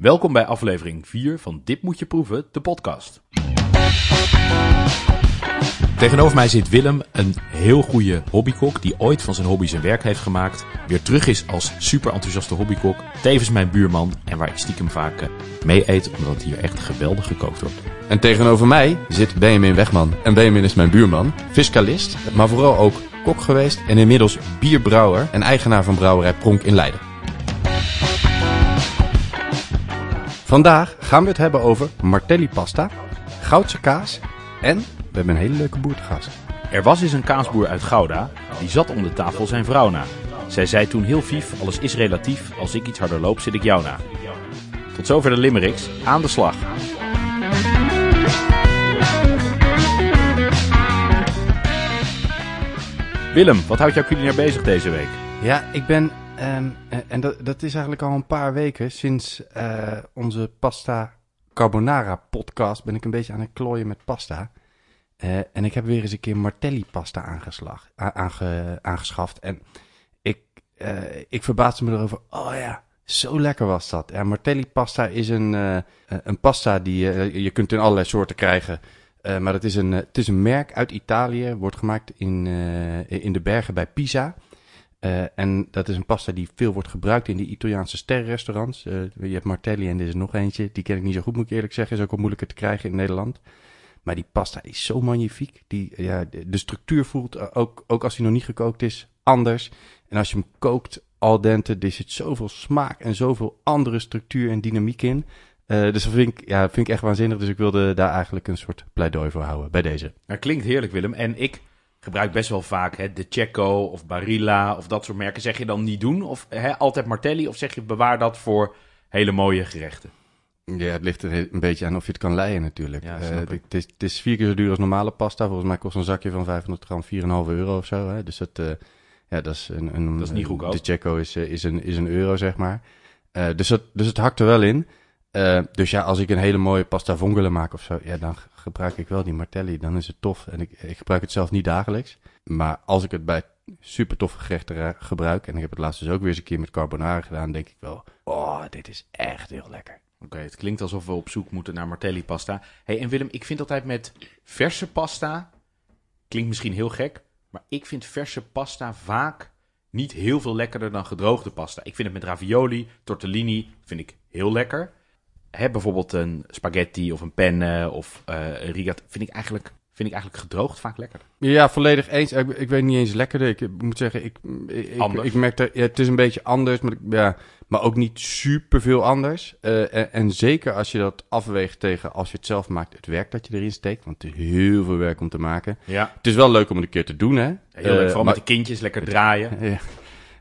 Welkom bij aflevering 4 van Dit moet je proeven, de podcast. Tegenover mij zit Willem, een heel goede hobbykok die ooit van zijn hobby zijn werk heeft gemaakt. Weer terug is als super enthousiaste hobbykok. Tevens mijn buurman en waar ik stiekem vaak eh, mee eet omdat hier echt geweldig gekookt wordt. En tegenover mij zit Benjamin Wegman. En Benjamin is mijn buurman, fiscalist, maar vooral ook kok geweest en inmiddels bierbrouwer en eigenaar van brouwerij Pronk in Leiden. Vandaag gaan we het hebben over martelli pasta, Goudse kaas en we hebben een hele leuke boer te gast. Er was eens een kaasboer uit Gouda, die zat om de tafel zijn vrouw na. Zij zei toen heel vief, alles is relatief, als ik iets harder loop zit ik jou na. Tot zover de limericks, aan de slag. Willem, wat houdt jouw culinair bezig deze week? Ja, ik ben, ehm, eh, en dat, dat is eigenlijk al een paar weken sinds eh, onze pasta carbonara podcast ben ik een beetje aan het klooien met pasta. Eh, en ik heb weer eens een keer martelli pasta aangeslag, aangeschaft. En ik, ik verbaasde me erover. Oh ja, zo lekker was dat. Martelli pasta is een, een pasta die je kunt in allerlei soorten krijgen. Maar het is, een, het is een merk uit Italië. Wordt gemaakt in, in de bergen bij Pisa. Eh, en dat is een pasta die veel wordt gebruikt in de Italiaanse sterrenrestaurants. Eh, je hebt Martelli en er is nog eentje. Die ken ik niet zo goed, moet ik eerlijk zeggen. Is ook wel moeilijker te krijgen in Nederland. Maar die pasta is zo magnifiek. Die, ja, de, structuur voelt, eh, ook, ook als hij nog niet gekookt is, anders. En als je hem kookt al dente, er zit zoveel smaak en zoveel andere structuur en dynamiek in. Eh, dus dat vind ik, ja, vind ik echt waanzinnig. Dus ik wilde daar eigenlijk een soort pleidooi voor houden bij deze. Dat klinkt heerlijk, Willem. En ik gebruik best wel vaak hè, de Checo of Barilla of dat soort merken. Zeg je dan niet doen? Of hè, altijd Martelli? Of zeg je bewaar dat voor hele mooie gerechten? Ja, het ligt er een beetje aan of je het kan leien natuurlijk. Ja, Eh, het, is, het is vier keer zo duur als normale pasta. Volgens mij kost een zakje van 500 gram 4,5 euro of zo. Hè? Dus dat, eh, ja, dat is een, een Dat is niet goedkoop. De Checo is, eh, is, een, is een euro, zeg maar. Dus, dat, dus het hakt er wel in. Eh, dus ja, als ik een hele mooie pasta vongole maak of zo, ja, dan gebruik ik wel die martelli. Dan is het tof. En ik, ik gebruik het zelf niet dagelijks. Maar als ik het bij super toffe gerechten gebruik, en ik heb het laatst dus ook weer eens een keer met carbonara gedaan, denk ik wel, oh, dit is echt heel lekker. Oké, het klinkt alsof we op zoek moeten naar Martelli pasta. Hey, en Willem, ik vind altijd met verse pasta, klinkt misschien heel gek, maar ik vind verse pasta vaak niet heel veel lekkerder dan gedroogde pasta. Ik vind het met ravioli, tortellini, vind ik heel lekker. Hè, bijvoorbeeld een spaghetti of een penne of eh een rigat, vind ik, eigenlijk, vind ik eigenlijk gedroogd vaak lekkerder. Ja, volledig eens. Ik, ik weet niet eens lekkerder. Ik, moet zeggen, ik, ik, Anders. ik merk dat ja, het is een beetje anders, maar, ik- ja, maar ook niet super veel anders. Eh, en, en zeker als je dat afweegt tegen als je het zelf maakt, het werk dat je erin steekt. Want het is heel veel werk om te maken. Ja, Het is wel leuk om het een keer te doen, hè? heel leuk. Eh, Vooral maar, met de kindjes, lekker draaien. ja.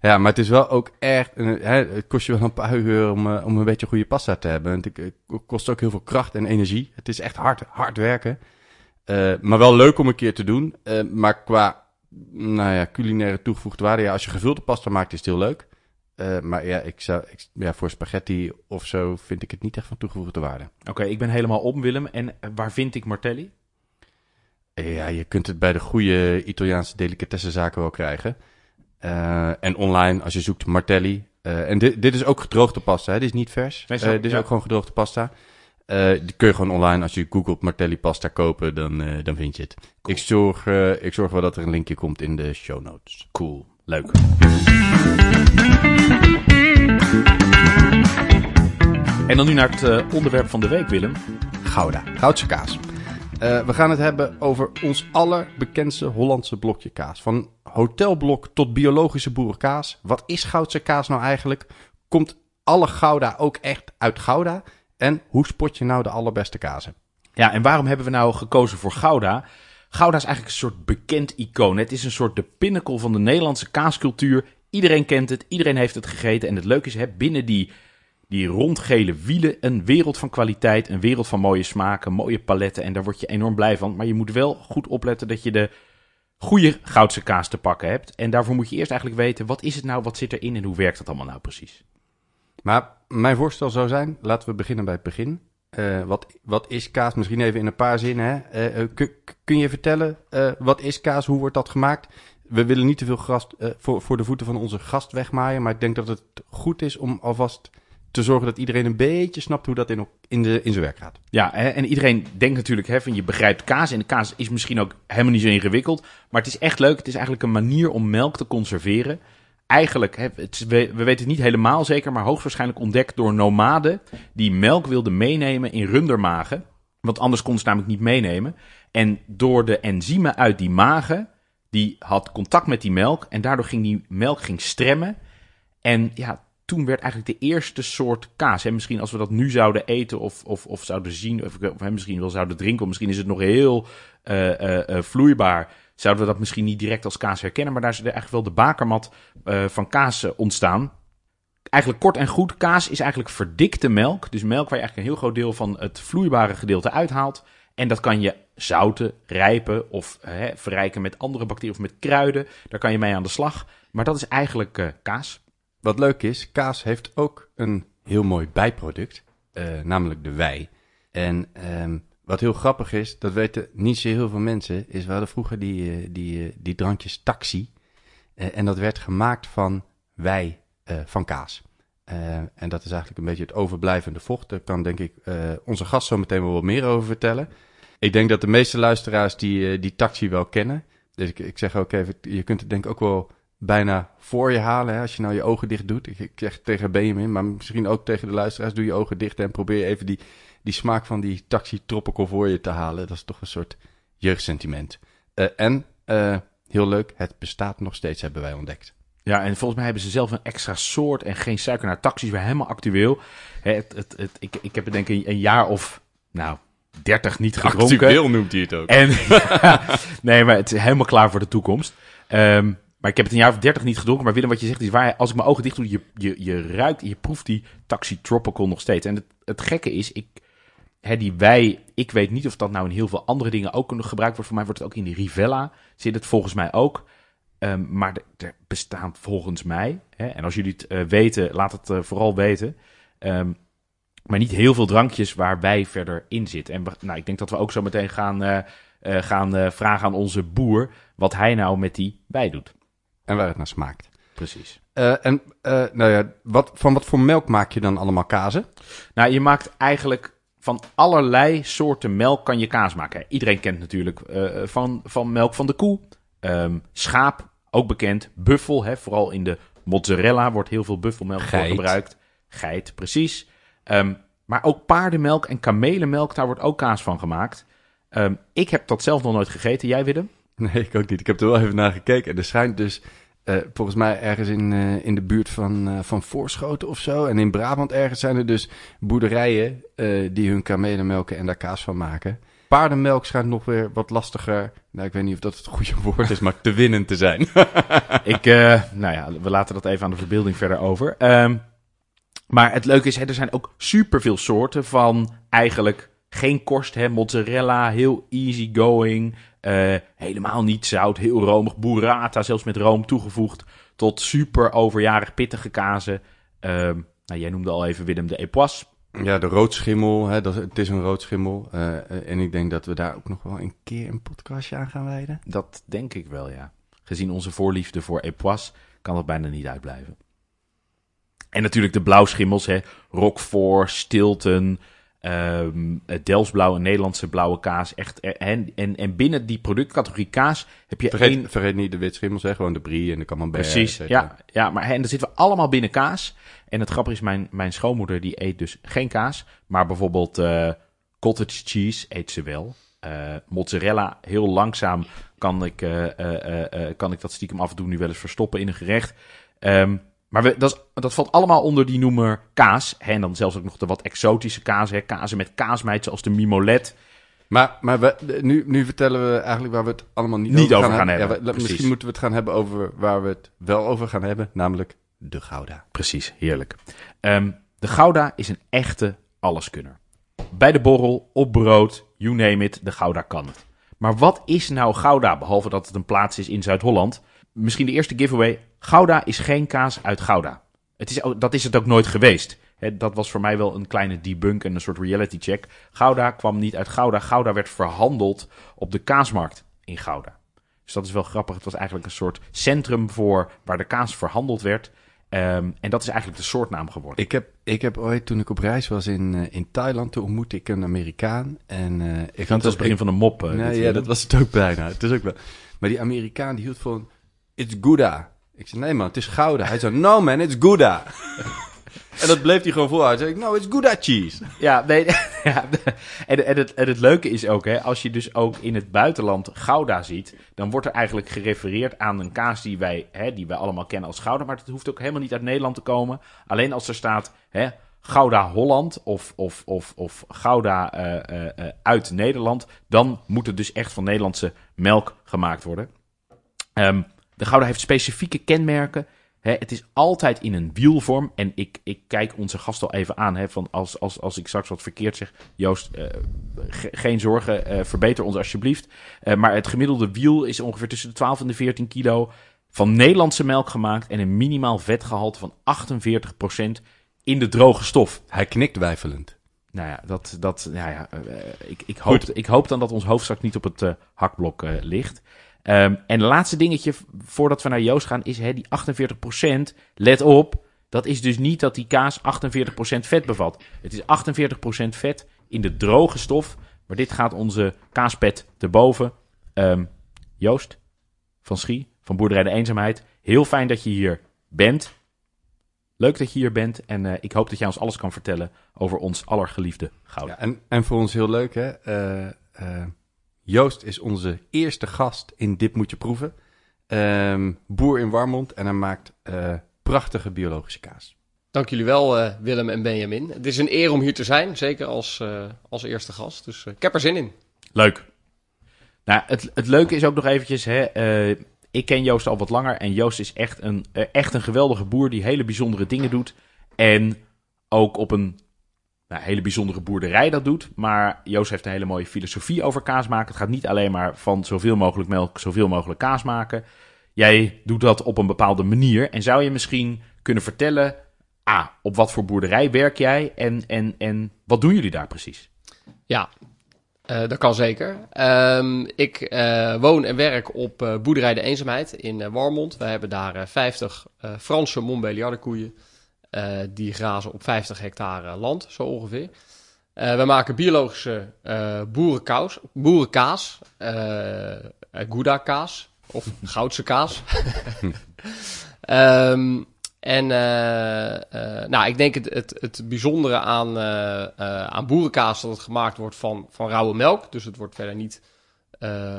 Ja, maar het is wel ook echt... Hè, het kost je wel een paar uur om, eh, om een beetje goede pasta te hebben. Het eh, kost ook heel veel kracht en energie. Het is echt hard, hard werken. Eh, maar wel leuk om een keer te doen. Maar qua nou ja, culinaire toegevoegde waarde... Ja, als je gevulde pasta maakt, is het heel leuk. Maar ja, ik zou, ik, ja, voor spaghetti of zo vind ik het niet echt van toegevoegde waarde. Oké, ik ben helemaal om, Willem. En waar vind ik Martelli? Ja, je kunt het bij de goede Italiaanse delicatessenzaken wel krijgen. Eh, en online, als je zoekt Martelli. eh, en dit, dit is ook gedroogde pasta, hè? dit is niet vers. Nee, Eh, dit is ja. ook gewoon gedroogde pasta. Die kun je gewoon online, als je googelt Martelli pasta kopen, dan, dan vind je het. Ik, zorg, ik zorg wel dat er een linkje komt in de show notes. Cool, leuk. En dan nu naar het onderwerp van de week, Willem. Gouda, Goudse kaas. Eh, we gaan het hebben over ons allerbekendste Hollandse blokje kaas. Van hotelblok tot biologische boerenkaas. Wat is Goudse kaas nou eigenlijk? Komt alle Gouda ook echt uit Gouda? En hoe spot je nou de allerbeste kazen? Ja, en waarom hebben we nou gekozen voor Gouda? Gouda is eigenlijk een soort bekend icoon. Het is een soort de pinnacle van de Nederlandse kaascultuur. Iedereen kent het, iedereen heeft het gegeten. En het leuke is, hè, binnen die, die rondgele wielen een wereld van kwaliteit, een wereld van mooie smaken, mooie paletten. En daar word je enorm blij van. Maar je moet wel goed opletten dat je de goede Goudse kaas te pakken hebt. En daarvoor moet je eerst eigenlijk weten, wat is het nou, wat zit erin en hoe werkt dat allemaal nou precies? Maar mijn voorstel zou zijn, laten we beginnen bij het begin. Eh, wat, wat is kaas? Misschien even in een paar zinnen. Hè? Eh, eh, kun, je vertellen, wat is kaas? Hoe wordt dat gemaakt? We willen niet te veel gras voor, voor de voeten van onze gast wegmaaien. Maar ik denk dat het goed is om alvast te zorgen dat iedereen een beetje snapt hoe dat in, in, de, in zijn werk gaat. Ja, en iedereen denkt natuurlijk, hè, van je begrijpt kaas. En de kaas is misschien ook helemaal niet zo ingewikkeld. Maar het is echt leuk. Het is eigenlijk een manier om melk te conserveren. Eigenlijk, hè, we, we weten het niet helemaal zeker, maar hoogstwaarschijnlijk ontdekt door nomaden die melk wilden meenemen in rundermagen. Want anders konden ze namelijk niet meenemen. En door de enzymen uit die magen, die had contact met die melk. En daardoor ging die melk ging stremmen. En ja, toen werd eigenlijk de eerste soort kaas. Hè, misschien als we dat nu zouden eten of, of, of zouden zien, of, of misschien wel zouden drinken, of misschien is het nog heel eh, eh, eh, vloeibaar. Zouden we dat misschien niet direct als kaas herkennen, maar daar is eigenlijk wel de bakermat van kaas ontstaan. Eigenlijk kort en goed, kaas is eigenlijk verdikte melk. Dus melk waar je eigenlijk een heel groot deel van het vloeibare gedeelte uithaalt. En dat kan je zouten, rijpen of hè, verrijken met andere bacteriën of met kruiden. Daar kan je mee aan de slag. Maar dat is eigenlijk kaas. Wat leuk is, kaas heeft ook een heel mooi bijproduct, eh, namelijk de wei. En ehm, wat heel grappig is, dat weten niet zo heel veel mensen, is we hadden vroeger die, eh, die, eh, die drankjes taxi. En dat werd gemaakt van wei van kaas. En dat is eigenlijk een beetje het overblijvende vocht. Daar kan denk ik onze gast zo meteen wel wat meer over vertellen. Ik denk dat de meeste luisteraars die, die taxi wel kennen. Dus ik, ik zeg ook even, je kunt het denk ik ook wel bijna voor je halen. Hè, als je nou je ogen dicht doet. Ik, ik zeg tegen Benjamin, maar misschien ook tegen de luisteraars. Doe je ogen dicht en probeer even die, die smaak van die taxi tropical voor je te halen. Dat is toch een soort jeugdsentiment. Eh, en, eh, heel leuk, het bestaat nog steeds, hebben wij ontdekt. Ja, en volgens mij hebben ze zelf een extra soort en geen suiker naar taxis. Weer helemaal actueel. Hè, het, het, het, ik, ik heb het denk ik een jaar of, nou, 30 niet gedronken. noemt hij het ook. En, nee, maar het is helemaal klaar voor de toekomst. Ehm, maar ik heb het een jaar of 30 niet gedronken. Maar Willem, wat je zegt is waar. Als ik mijn ogen dicht doe, je, je, je ruikt, je proeft die Taxi Tropical nog steeds. En het, het gekke is, ik, hè, die wij, ik weet niet of dat nou in heel veel andere dingen ook gebruikt wordt. Voor mij wordt het ook in die Rivella, zit het volgens mij ook. Ehm, maar er- bestaan volgens mij, hè, en als jullie het eh, weten, laat het eh, vooral weten. Ehm, maar niet heel veel drankjes waar wij verder in zitten. En nou, ik denk dat we ook zo meteen gaan, eh, gaan vragen aan onze boer wat hij nou met die wij doet. En waar het naar smaakt. Precies. Eh, en, eh, nou ja, wat, van wat voor melk maak je dan allemaal kazen? Nou, je maakt eigenlijk van allerlei soorten melk kan je kaas maken. Iedereen kent natuurlijk eh, van, van melk van de koe. Ehm, schaap, ook bekend. Buffel, hè, vooral in de mozzarella wordt heel veel buffelmelk voor gebruikt. Geit, precies. Ehm, maar ook paardenmelk en kamelenmelk, daar wordt ook kaas van gemaakt. Ehm, ik heb dat zelf nog nooit gegeten. Jij, Willem? Nee, ik ook niet. Ik heb er wel even naar gekeken. En er schijnt dus, eh, volgens mij ergens in, eh, in de buurt van, eh, van Voorschoten of zo. En in Brabant ergens zijn er dus boerderijen die hun kamelen melken en daar kaas van maken. Paardenmelk schijnt nog weer wat lastiger, nou ik weet niet of dat het goede woord is, maar te winnen te zijn. Ik, nou ja, we laten dat even aan de verbeelding verder over. Ehm, maar het leuke is, hè, er zijn ook superveel soorten van eigenlijk geen korst. Hè, mozzarella, heel easy eh, helemaal niet zout, heel romig. Burrata, zelfs met room toegevoegd. Tot super overjarig pittige kazen. Ehm, nou, jij noemde al even Willem de Epoisse. ja, de roodschimmel, hè, dat, het is een roodschimmel. eh, eh, en ik denk dat we daar ook nog wel een keer een podcastje aan gaan wijden. Dat denk ik wel, ja. Gezien onze voorliefde voor Epoisse kan dat bijna niet uitblijven. En natuurlijk de blauwschimmels, hè. Roquefort, Stilton, ehm Delftsblauw, een Nederlandse blauwe kaas. Echt, eh, en, en, en binnen die productcategorie kaas heb je één... Vergeet, vergeet niet de witschimmels, hè, gewoon de brie en de camembert. Precies, ja, ja, maar en daar zitten we allemaal binnen kaas. En het grappige is, mijn, mijn schoonmoeder die eet dus geen kaas. Maar bijvoorbeeld eh, cottage cheese eet ze wel. Eh, mozzarella, heel langzaam kan ik, eh, eh, eh, eh, kan ik dat stiekem af en toe nu wel eens verstoppen in een gerecht. Ehm, maar we, dat, is- dat valt allemaal onder die noemer kaas. Hè, en dan zelfs ook nog de wat exotische kaas. Hè, kazen met kaasmeid, zoals de mimolet. Maar, maar we, nu, nu vertellen we eigenlijk waar we het allemaal niet, Niet over, gaan Ja, hebben, we- precies. misschien moeten we het gaan hebben over waar we het wel over gaan hebben, namelijk de Gouda. Precies, heerlijk. Ehm, de Gouda is een echte alleskunner. Bij de borrel, op brood, you name it, de Gouda kan het. Maar wat is nou Gouda, behalve dat het een plaats is in Zuid-Holland? Misschien de eerste giveaway. Gouda is geen kaas uit Gouda. Het is, dat is het ook nooit geweest. Dat was voor mij wel een kleine debunk en een soort reality check. Gouda kwam niet uit Gouda. Gouda werd verhandeld op de kaasmarkt in Gouda. Dus dat is wel grappig. Het was eigenlijk een soort centrum voor waar de kaas verhandeld werd. Ehm, en dat is eigenlijk de soortnaam geworden. Ik heb, ik heb ooit, toen ik op reis was in, eh, in Thailand, toen ontmoette ik een Amerikaan. En, eh, ik het was het begin van een mop. eh, Nee, ja, dat was het ook bijna. Het is ook wel. Maar die Amerikaan die hield van, it's Gouda. Ik zei, nee man, het is Gouda. Hij zei, no man, it's Gouda. en dat bleef hij gewoon volhouden. Zei ik, no, it's Gouda cheese. Ja, nee, ja, en, en, het, en het leuke is ook, hè, als je dus ook in het buitenland Gouda ziet, dan wordt er eigenlijk gerefereerd aan een kaas die wij, hè, die wij allemaal kennen als Gouda, maar het hoeft ook helemaal niet uit Nederland te komen. Alleen als er staat hè, Gouda Holland of, of, of, of Gouda eh, eh, eh, uit Nederland, dan moet het dus echt van Nederlandse melk gemaakt worden. Ehm, de Gouda heeft specifieke kenmerken. Hè, het is altijd in een wielvorm. En ik, ik kijk onze gast al even aan. Hè, van als, als, als ik straks wat verkeerd zeg. Joost, eh, ge- geen zorgen. eh, verbeter ons alsjeblieft. Eh, maar het gemiddelde wiel is ongeveer tussen de 12 en de 14 kilo. Van Nederlandse melk gemaakt. En een minimaal vetgehalte van 48% in de droge stof. Hij knikt weifelend. Nou ja, dat, dat, nou ja ik, ik, hoop, ik hoop dan dat ons hoofdstuk niet op het hakblok ligt. Ehm, en laatste dingetje, voordat we naar Joost gaan, is hè, die 48%. Let op, dat is dus niet dat die kaas 48% vet bevat. Het is 48% vet in de droge stof. Maar dit gaat onze kaaspet te boven. Ehm, Joost van Schie, van Boerderij de Eenzaamheid. Heel fijn dat je hier bent. Leuk dat je hier bent. En eh, ik hoop dat jij ons alles kan vertellen over ons allergeliefde goud. Ja, en, en voor ons heel leuk, hè. eh, Joost is onze eerste gast in Dit Moet Je Proeven. Ehm, boer in Warmond en hij maakt eh, prachtige biologische kaas. Dank jullie wel, eh, Willem en Benjamin. Het is een eer om hier te zijn, zeker als, eh, als eerste gast. Dus ik heb er zin in. Leuk. Nou, het, het leuke is ook nog eventjes, hè, eh, ik ken Joost al wat langer en Joost is echt een, echt een geweldige boer die hele bijzondere dingen doet. En ook op een nou, hele bijzondere boerderij dat doet. Maar Joost heeft een hele mooie filosofie over kaas maken. Het gaat niet alleen maar van zoveel mogelijk melk, zoveel mogelijk kaas maken. Jij doet dat op een bepaalde manier. En zou je misschien kunnen vertellen, ah, op wat voor boerderij werk jij en, en, en wat doen jullie daar precies? Ja, eh, dat kan zeker. Ehm, ik eh, woon en werk op eh, Boerderij de Eenzaamheid in Warmond. We hebben daar eh, 50 eh, Franse Montbéliarde koeien. Eh, die grazen op 50 hectare land, zo ongeveer. Eh, we maken biologische eh boerenkaas, boerenkaas Gouda kaas of Goudse kaas. Ehm, en nou, ik denk het, het, het bijzondere aan, aan boerenkaas dat het gemaakt wordt van, van rauwe melk. Dus het wordt verder niet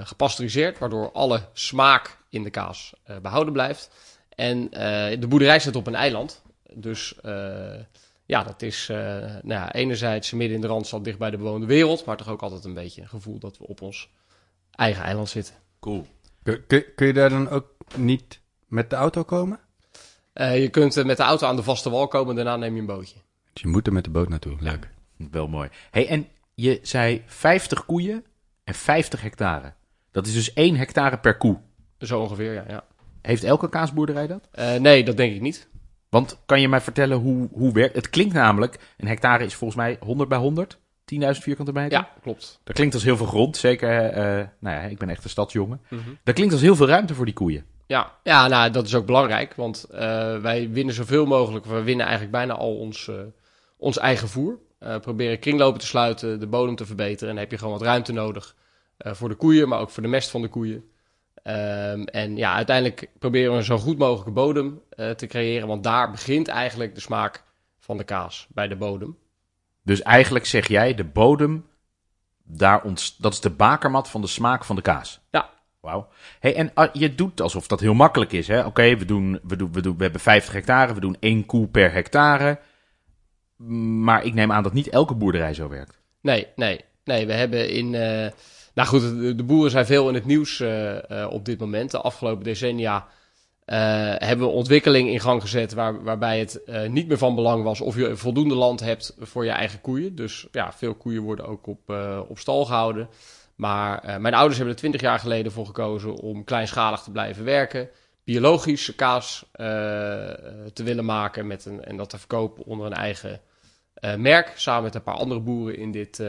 gepasteuriseerd, waardoor alle smaak in de kaas eh, behouden blijft. En de boerderij zit op een eiland. Dus eh, ja, dat is eh, nou ja, enerzijds midden in de Randstad, dicht bij de bewoonde wereld. Maar toch ook altijd een beetje een gevoel dat we op ons eigen eiland zitten. Cool. Kun, kun, kun je daar dan ook niet met de auto komen? Eh, je kunt met de auto aan de vaste wal komen, daarna neem je een bootje. Dus je moet er met de boot naartoe. Leuk. Wel mooi. Hey, en je zei 50 koeien en 50 hectare. Dat is dus 1 hectare per koe. Zo ongeveer, ja. ja. Heeft elke kaasboerderij dat? Eh, nee, dat denk ik niet. Want kan je mij vertellen hoe, hoe werkt... Het klinkt namelijk, een hectare is volgens mij 100 bij 100. 10.000 vierkante meter. Ja, klopt. Dat klinkt als heel veel grond. Zeker, eh, nou ja, ik ben echt een stadsjongen. Dat klinkt als heel veel ruimte voor die koeien. Ja, ja nou, dat is ook belangrijk, want eh, wij winnen zoveel mogelijk. We winnen eigenlijk bijna al ons, eh, ons eigen voer. Proberen kringlopen te sluiten, de bodem te verbeteren. En dan heb je gewoon wat ruimte nodig voor de koeien, maar ook voor de mest van de koeien. Ehm, en ja, uiteindelijk proberen we een zo goed mogelijke bodem eh, te creëren, want daar begint eigenlijk de smaak van de kaas, bij de bodem. Dus eigenlijk zeg jij, de bodem, daar dat is de bakermat van de smaak van de kaas. Ja. Wauw. Hey, en ah, je doet alsof dat heel makkelijk is. hè? Oké, we, doen, we, doen, we, doen, we hebben 50 hectare, we doen één koe per hectare. Maar ik neem aan dat niet elke boerderij zo werkt. Nee, nee, nee. We hebben in. eh, nou goed, de, boeren zijn veel in het nieuws eh, eh, op dit moment. De afgelopen decennia eh, hebben we ontwikkeling in gang gezet. Waar, waarbij het niet meer van belang was of je voldoende land hebt voor je eigen koeien. Dus ja, veel koeien worden ook op, op stal gehouden. Maar mijn ouders hebben er twintig jaar geleden voor gekozen om kleinschalig te blijven werken. Biologische kaas te willen maken met een, en dat te verkopen onder een eigen merk. Samen met een paar andere boeren in dit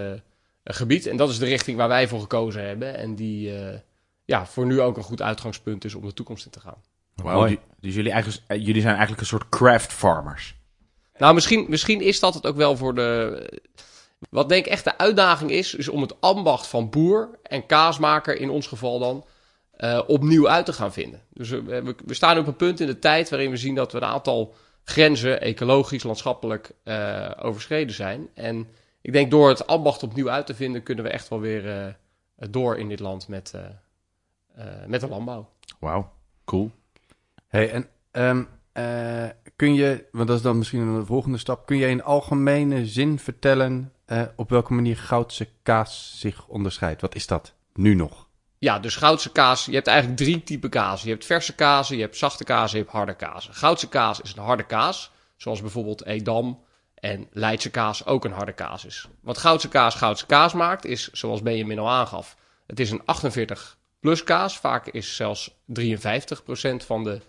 gebied. En dat is de richting waar wij voor gekozen hebben. En die eh, ja, voor nu ook een goed uitgangspunt is om de toekomst in te gaan. Die- dus jullie, eigen, eh, jullie zijn eigenlijk een soort craft farmers. Nou, misschien, misschien is dat het ook wel voor de. Wat denk ik echt de uitdaging is, is om het ambacht van boer en kaasmaker in ons geval dan eh, opnieuw uit te gaan vinden. Dus we, we, we staan op een punt in de tijd waarin we zien dat we een aantal grenzen, ecologisch, landschappelijk, eh, overschreden zijn. En ik denk door het ambacht opnieuw uit te vinden, kunnen we echt wel weer eh, door in dit land met, eh, eh, met de landbouw. Wauw, cool. Hey, en ehm, eh, kun je, want dat is dan misschien een volgende stap, kun je in algemene zin vertellen op welke manier Goudse kaas zich onderscheidt? Wat is dat nu nog? Ja, dus Goudse kaas. Je hebt eigenlijk drie typen kaas. Je hebt verse kazen, je hebt zachte kazen, je hebt harde kazen. Goudse kaas is een harde kaas, zoals bijvoorbeeld Edam en Leidse kaas ook een harde kaas is. Wat Goudse kaas Goudse kaas maakt, is zoals Benjamin al aangaf. Het is een 48 plus kaas. Vaak is zelfs 53% van de,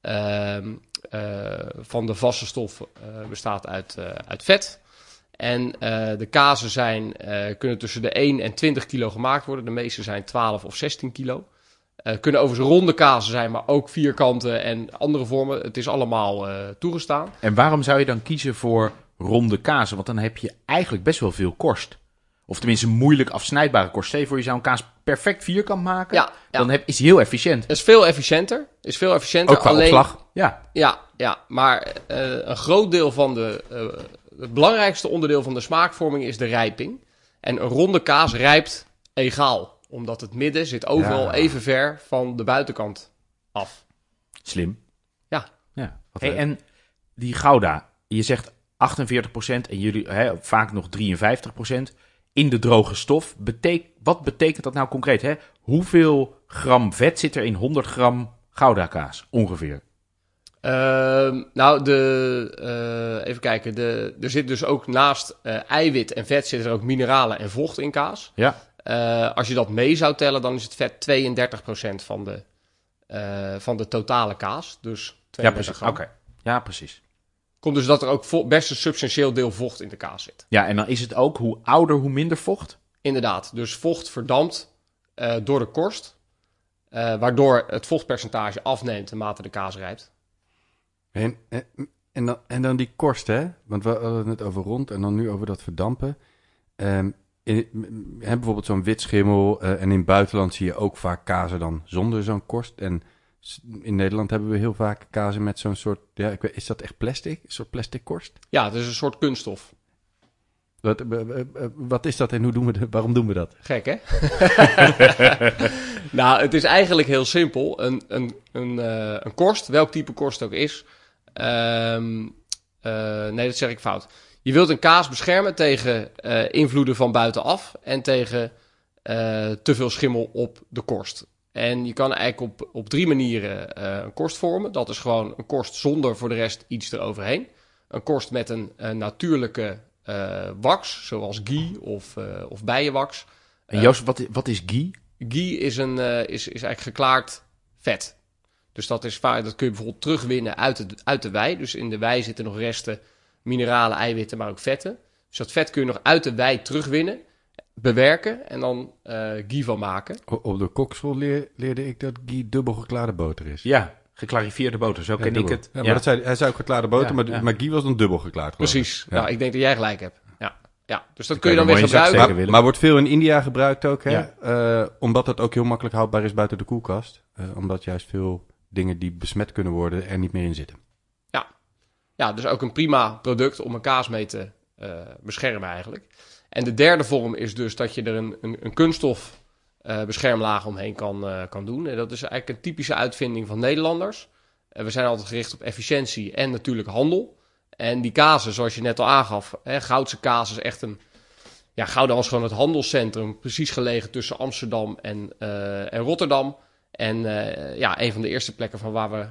ehm, eh, van de vaste stof eh, bestaat uit, eh, uit vet. En de kazen zijn, kunnen tussen de 1 en 20 kilo gemaakt worden. De meeste zijn 12 of 16 kilo. Eh kunnen overigens ronde kazen zijn, maar ook vierkante en andere vormen. Het is allemaal eh, toegestaan. En waarom zou je dan kiezen voor ronde kazen? Want dan heb je eigenlijk best wel veel korst. Of tenminste moeilijk afsnijdbare korst. Stel voor, je zou een kaas perfect vierkant maken. Ja, ja. Dan heb, is heel efficiënt. Het is veel efficiënter. Is veel efficiënter. Ook qua alleen, opslag? Ja, Ja, ja maar eh, een groot deel van de. het belangrijkste onderdeel van de smaakvorming is de rijping. En een ronde kaas rijpt egaal. Omdat het midden zit overal Ja. even ver van de buitenkant af. slim. Ja. ja. Wat Hey, leuk. en die Gouda, je zegt 48% en jullie hè, vaak nog 53% in de droge stof. Betek, wat betekent dat nou concreet? Hè? Hoeveel gram vet zit er in 100 gram Gouda kaas ongeveer? Ehm, nou, de, eh, even kijken. De, er zit dus ook naast eh, eiwit en vet zit er ook mineralen en vocht in kaas. Ja. Eh, als je dat mee zou tellen, dan is het vet 32% van de, eh, van de totale kaas. Dus 32 Ja, precies. gram. Oké. Ja, precies. Komt dus dat er ook best een substantieel deel vocht in de kaas zit. Ja, en dan is het ook hoe ouder, hoe minder vocht. Inderdaad, dus vocht verdampt eh, door de korst. eh, waardoor het vochtpercentage afneemt naarmate de kaas rijpt. En, en, en, dan, en dan die korst, hè? Want we hadden het net over rond en dan nu over dat verdampen. Ehm, in, hè, bijvoorbeeld zo'n wit schimmel. eh, en in het buitenland zie je ook vaak kazen dan zonder zo'n korst. En in Nederland hebben we heel vaak kazen met zo'n soort... Ja, ik weet, is dat echt plastic? Een soort plastic korst? Ja, het is een soort kunststof. Wat, eh, eh, wat is dat en hoe doen we de, waarom doen we dat? Gek, hè? nou, het is eigenlijk heel simpel. Een, een, een, een korst, welk type korst ook is. ehm, eh, nee, dat zeg ik fout. Je wilt een kaas beschermen tegen eh, invloeden van buitenaf en tegen eh, te veel schimmel op de korst. En je kan eigenlijk op, op drie manieren eh, een korst vormen. Dat is gewoon een korst zonder voor de rest iets eroverheen. Een korst met een, natuurlijke wax, zoals ghee of, of bijenwax. En Joost, wat, wat is ghee? Ghee is, een, is, is eigenlijk geklaard vet. Dus dat, is vaak, dat kun je bijvoorbeeld terugwinnen uit, het, uit de wei. Dus in de wei zitten nog resten mineralen, eiwitten, maar ook vetten. Dus dat vet kun je nog uit de wei terugwinnen, bewerken en dan eh ghee van maken. Op de kokschool leer- leerde ik dat ghee dubbel geklaarde boter is. Ja, geclarifieerde boter. Zo Ja, ken ik het. Ja, maar dat zei, hij zei ook geklaarde boter, Ja, maar, ja. maar ghee was dan dubbel geklaard. Precies. Ja. Nou, ik denk dat jij gelijk hebt. Ja, ja. dus dat kun je dan er weer gebruiken. Maar, maar wordt veel in India gebruikt ook, hè? Ja. Eh, omdat het ook heel makkelijk houdbaar is buiten de koelkast. Eh, omdat juist veel dingen die besmet kunnen worden er niet meer in zitten. Ja, dus ook een prima product om een kaas mee te eh, beschermen eigenlijk. En de derde vorm is dus dat je er een, een, een kunststof eh, beschermlaag omheen kan, eh, kan doen. En dat is eigenlijk een typische uitvinding van Nederlanders. We zijn altijd gericht op efficiëntie en natuurlijk handel. En die kazen, zoals je net al aangaf, hè, Goudse kaas is echt een... Ja, Gouda was gewoon het handelscentrum, precies gelegen tussen Amsterdam en, en Rotterdam. En ja, een van de eerste plekken van waar we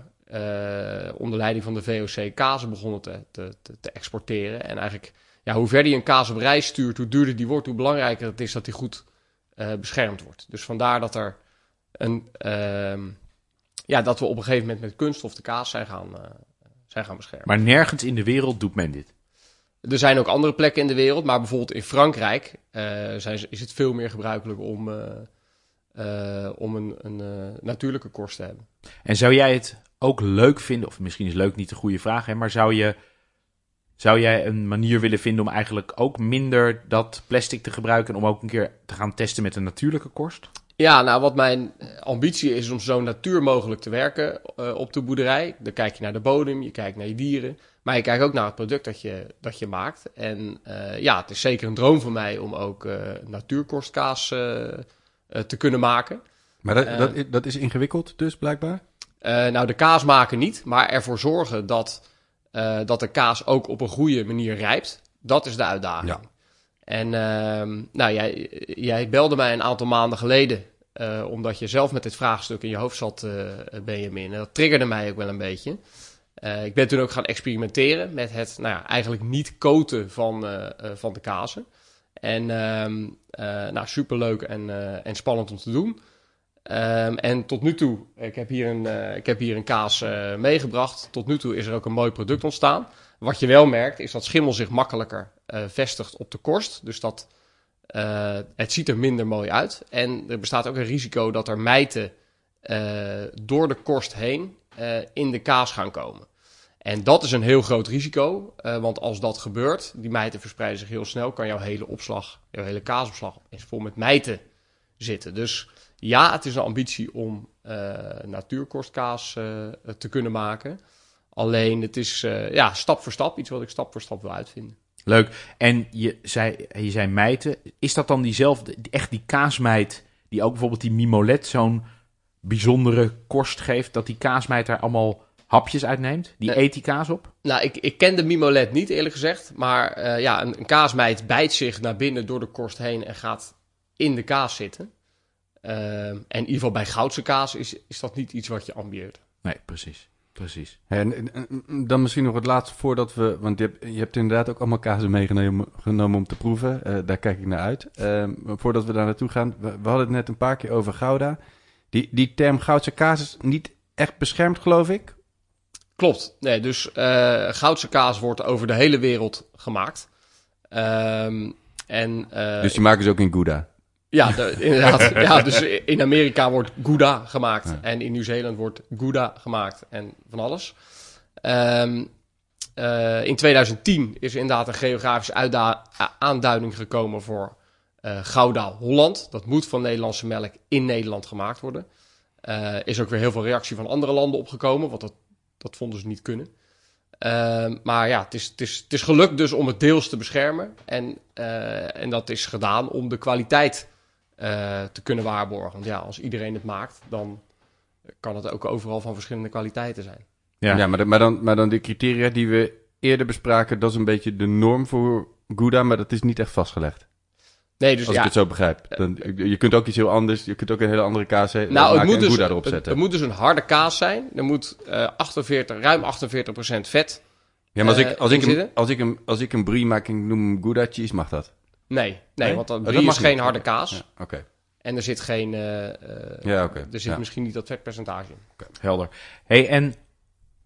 onder leiding van de VOC kazen begonnen te, te, te, te exporteren. En eigenlijk, ja, hoe verder je een kaas op reis stuurt, hoe duurder die wordt, hoe belangrijker het is dat die goed eh, beschermd wordt. Dus vandaar dat er een, ehm, ja, dat we op een gegeven moment met kunststof de kaas zijn gaan, eh, zijn gaan beschermen. Maar nergens in de wereld doet men dit. Er zijn ook andere plekken in de wereld, maar bijvoorbeeld in Frankrijk eh, zijn, is het veel meer gebruikelijk om, eh, eh, om een, een eh, natuurlijke korst te hebben. En zou jij het ook leuk vinden, of misschien is leuk niet de goede vraag, hè, maar zou je zou jij een manier willen vinden om eigenlijk ook minder dat plastic te gebruiken en om ook een keer te gaan testen met een natuurlijke korst? Ja, nou wat mijn ambitie is om zo natuur mogelijk te werken uh, op de boerderij. Dan kijk je naar de bodem, je kijkt naar je dieren. Maar je kijkt ook naar het product dat je, dat je maakt. En uh, ja, het is zeker een droom voor mij om ook uh, natuurkorstkaas te kunnen maken. Maar dat, dat, dat, is ingewikkeld dus blijkbaar? Nou, de kaas maken niet, maar ervoor zorgen dat, dat de kaas ook op een goede manier rijpt. Dat is de uitdaging. Ja. En uh, nou, jij, jij belde mij een aantal maanden geleden, uh, omdat je zelf met dit vraagstuk in je hoofd zat, uh, Benjamin. En dat triggerde mij ook wel een beetje. Uh, ik ben toen ook gaan experimenteren met het nou ja, eigenlijk niet koten van, van de kazen. En um, nou, superleuk en, en spannend om te doen. Um, en tot nu toe, ik heb hier een, ik heb hier een kaas meegebracht. Tot nu toe is er ook een mooi product ontstaan. Wat je wel merkt, is dat schimmel zich makkelijker uh, vestigt op de korst. Dus dat het ziet er minder mooi uit. En er bestaat ook een risico dat er mijten door de korst heen in de kaas gaan komen. En dat is een heel groot risico, want als dat gebeurt, die mijten verspreiden zich heel snel, kan jouw hele opslag, jouw hele kaasopslag eens vol met mijten zitten. Dus ja, het is een ambitie om natuurkorstkaas te kunnen maken. Alleen het is uh, ja, stap voor stap, iets wat ik stap voor stap wil uitvinden. Leuk. En je zei, je zei mijten. Is dat dan diezelfde, echt die kaasmijt, die ook bijvoorbeeld die mimolet zo'n bijzondere korst geeft, dat die kaasmijt daar allemaal hapjes uitneemt? Die eet die kaas op? Nou, ik, ik ken de mimolet niet eerlijk gezegd. Maar uh, ja, een, een, kaasmijt bijt zich naar binnen door de korst heen en gaat in de kaas zitten. Uh, en in ieder geval bij goudse kaas is, is dat niet iets wat je ambieert. Nee, precies. Precies. En, dan misschien nog het laatste voordat we. Want je hebt, je hebt inderdaad ook allemaal kazen meegenomen om te proeven. Uh, daar kijk ik naar uit. Uh, voordat we daar naartoe gaan. We, we, hadden het net een paar keer over Gouda. Die, die term Goudse kaas is niet echt beschermd, geloof ik. Klopt. Nee, dus uh, Goudse kaas wordt over de hele wereld gemaakt. Um, en, dus die maken ze ook in Gouda? Ja, de, inderdaad. ja, dus in Amerika wordt Gouda gemaakt. En in Nieuw-Zeeland wordt Gouda gemaakt. En van alles. Um, uh, in 2010 is er inderdaad een geografische aanduiding gekomen voor uh, Gouda Holland. Dat moet van Nederlandse melk in Nederland gemaakt worden. Uh, is ook weer heel veel reactie van andere landen opgekomen, want dat, dat vonden ze niet kunnen. Uh, maar ja, het is, het, is, het is gelukt dus om het deels te beschermen. En, en dat is gedaan om de kwaliteit uh, te kunnen waarborgen. Want ja, als iedereen het maakt, dan kan het ook overal van verschillende kwaliteiten zijn. Ja, ja maar, maar, dan, maar dan de criteria die we eerder bespraken, dat is een beetje de norm voor Gouda, maar dat is niet echt vastgelegd. Nee, dus Als ja, ik het zo begrijp. Dan, je kunt ook iets heel anders, je kunt ook een hele andere kaas nou, het moet dus, erop zetten. Het, het, moet dus een harde kaas zijn. Er moet uh, 48, ruim 48% vet Ja, maar als, ik, als, ik een, als, ik een, als ik een brie maak en ik noem hem Gouda cheese, mag dat? Nee, nee, nee? want dat, brie is geen harde kaas. Ja, Oké. Okay. En er zit geen. Uh, ja, oké. Er zit misschien niet dat vetpercentage in. Okay. Helder. hey, en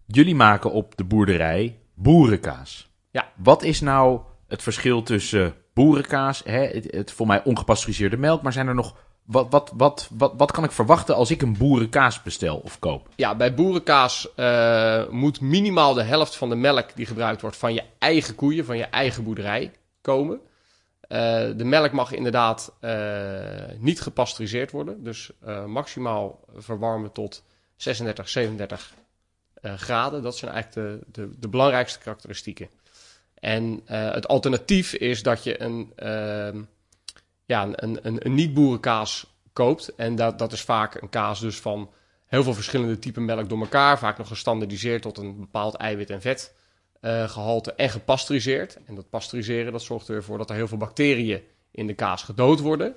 jullie maken op de boerderij boerenkaas. Ja. Wat is nou het verschil tussen boerenkaas, hè, het, het voor mij ongepasteuriseerde melk, maar zijn er nog wat, wat, wat, wat, wat kan ik verwachten als ik een boerenkaas bestel of koop? Ja, bij boerenkaas uh, moet minimaal de helft van de melk die gebruikt wordt van je eigen koeien, van je eigen boerderij komen. Uh, de melk mag inderdaad uh, niet gepasteuriseerd worden. Dus uh, maximaal verwarmen tot 36, 37 graden. Dat zijn eigenlijk de, de, de belangrijkste karakteristieken. En het alternatief is dat je een, ehm, ja, een, een, een niet-boerenkaas koopt. En dat, dat is vaak een kaas dus van heel veel verschillende typen melk door elkaar. Vaak nog gestandardiseerd tot een bepaald eiwit en vet uh, gehalte en gepasteuriseerd. En dat pasteuriseren dat zorgt ervoor dat er heel veel bacteriën in de kaas gedood worden.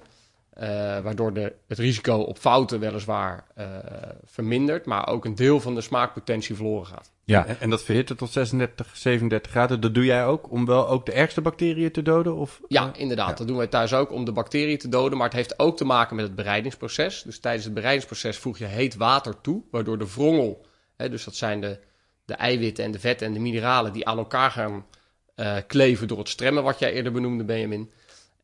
Uh, waardoor de, het risico op fouten weliswaar uh, vermindert, maar ook een deel van de smaakpotentie verloren gaat. Ja, en, en dat verhitten tot 36, 37 graden, dat doe jij ook om wel ook de ergste bacteriën te doden? Of, ja, inderdaad. Ja. Dat doen wij thuis ook om de bacteriën te doden, maar het heeft ook te maken met het bereidingsproces. Dus tijdens het bereidingsproces voeg je heet water toe, waardoor de wrongel, hè, dus dat zijn de de eiwitten en de vetten en de mineralen die aan elkaar gaan uh, kleven door het stremmen, wat jij eerder benoemde, Benjamin.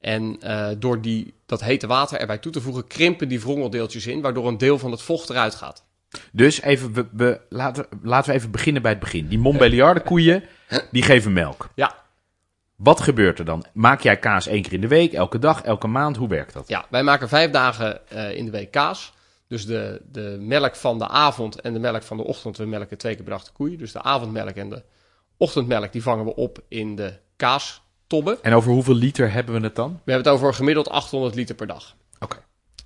En uh, door die, dat hete water erbij toe te voegen, krimpen die wrongeldeeltjes in, waardoor een deel van het vocht eruit gaat. Dus even, we, we, laten, laten we even beginnen bij het begin. Die Montbéliarde koeien, die geven melk. Ja. Wat gebeurt er dan? Maak jij kaas één keer in de week, elke dag, elke maand? Hoe werkt dat? Ja, wij maken vijf dagen eh, in de week kaas. Dus de, de melk van de avond en de melk van de ochtend, we melken twee keer per dag de koeien. Dus de avondmelk en de ochtendmelk, die vangen we op in de kaastobben. En over hoeveel liter hebben we het dan? We hebben het over gemiddeld 800 liter per dag. Oké.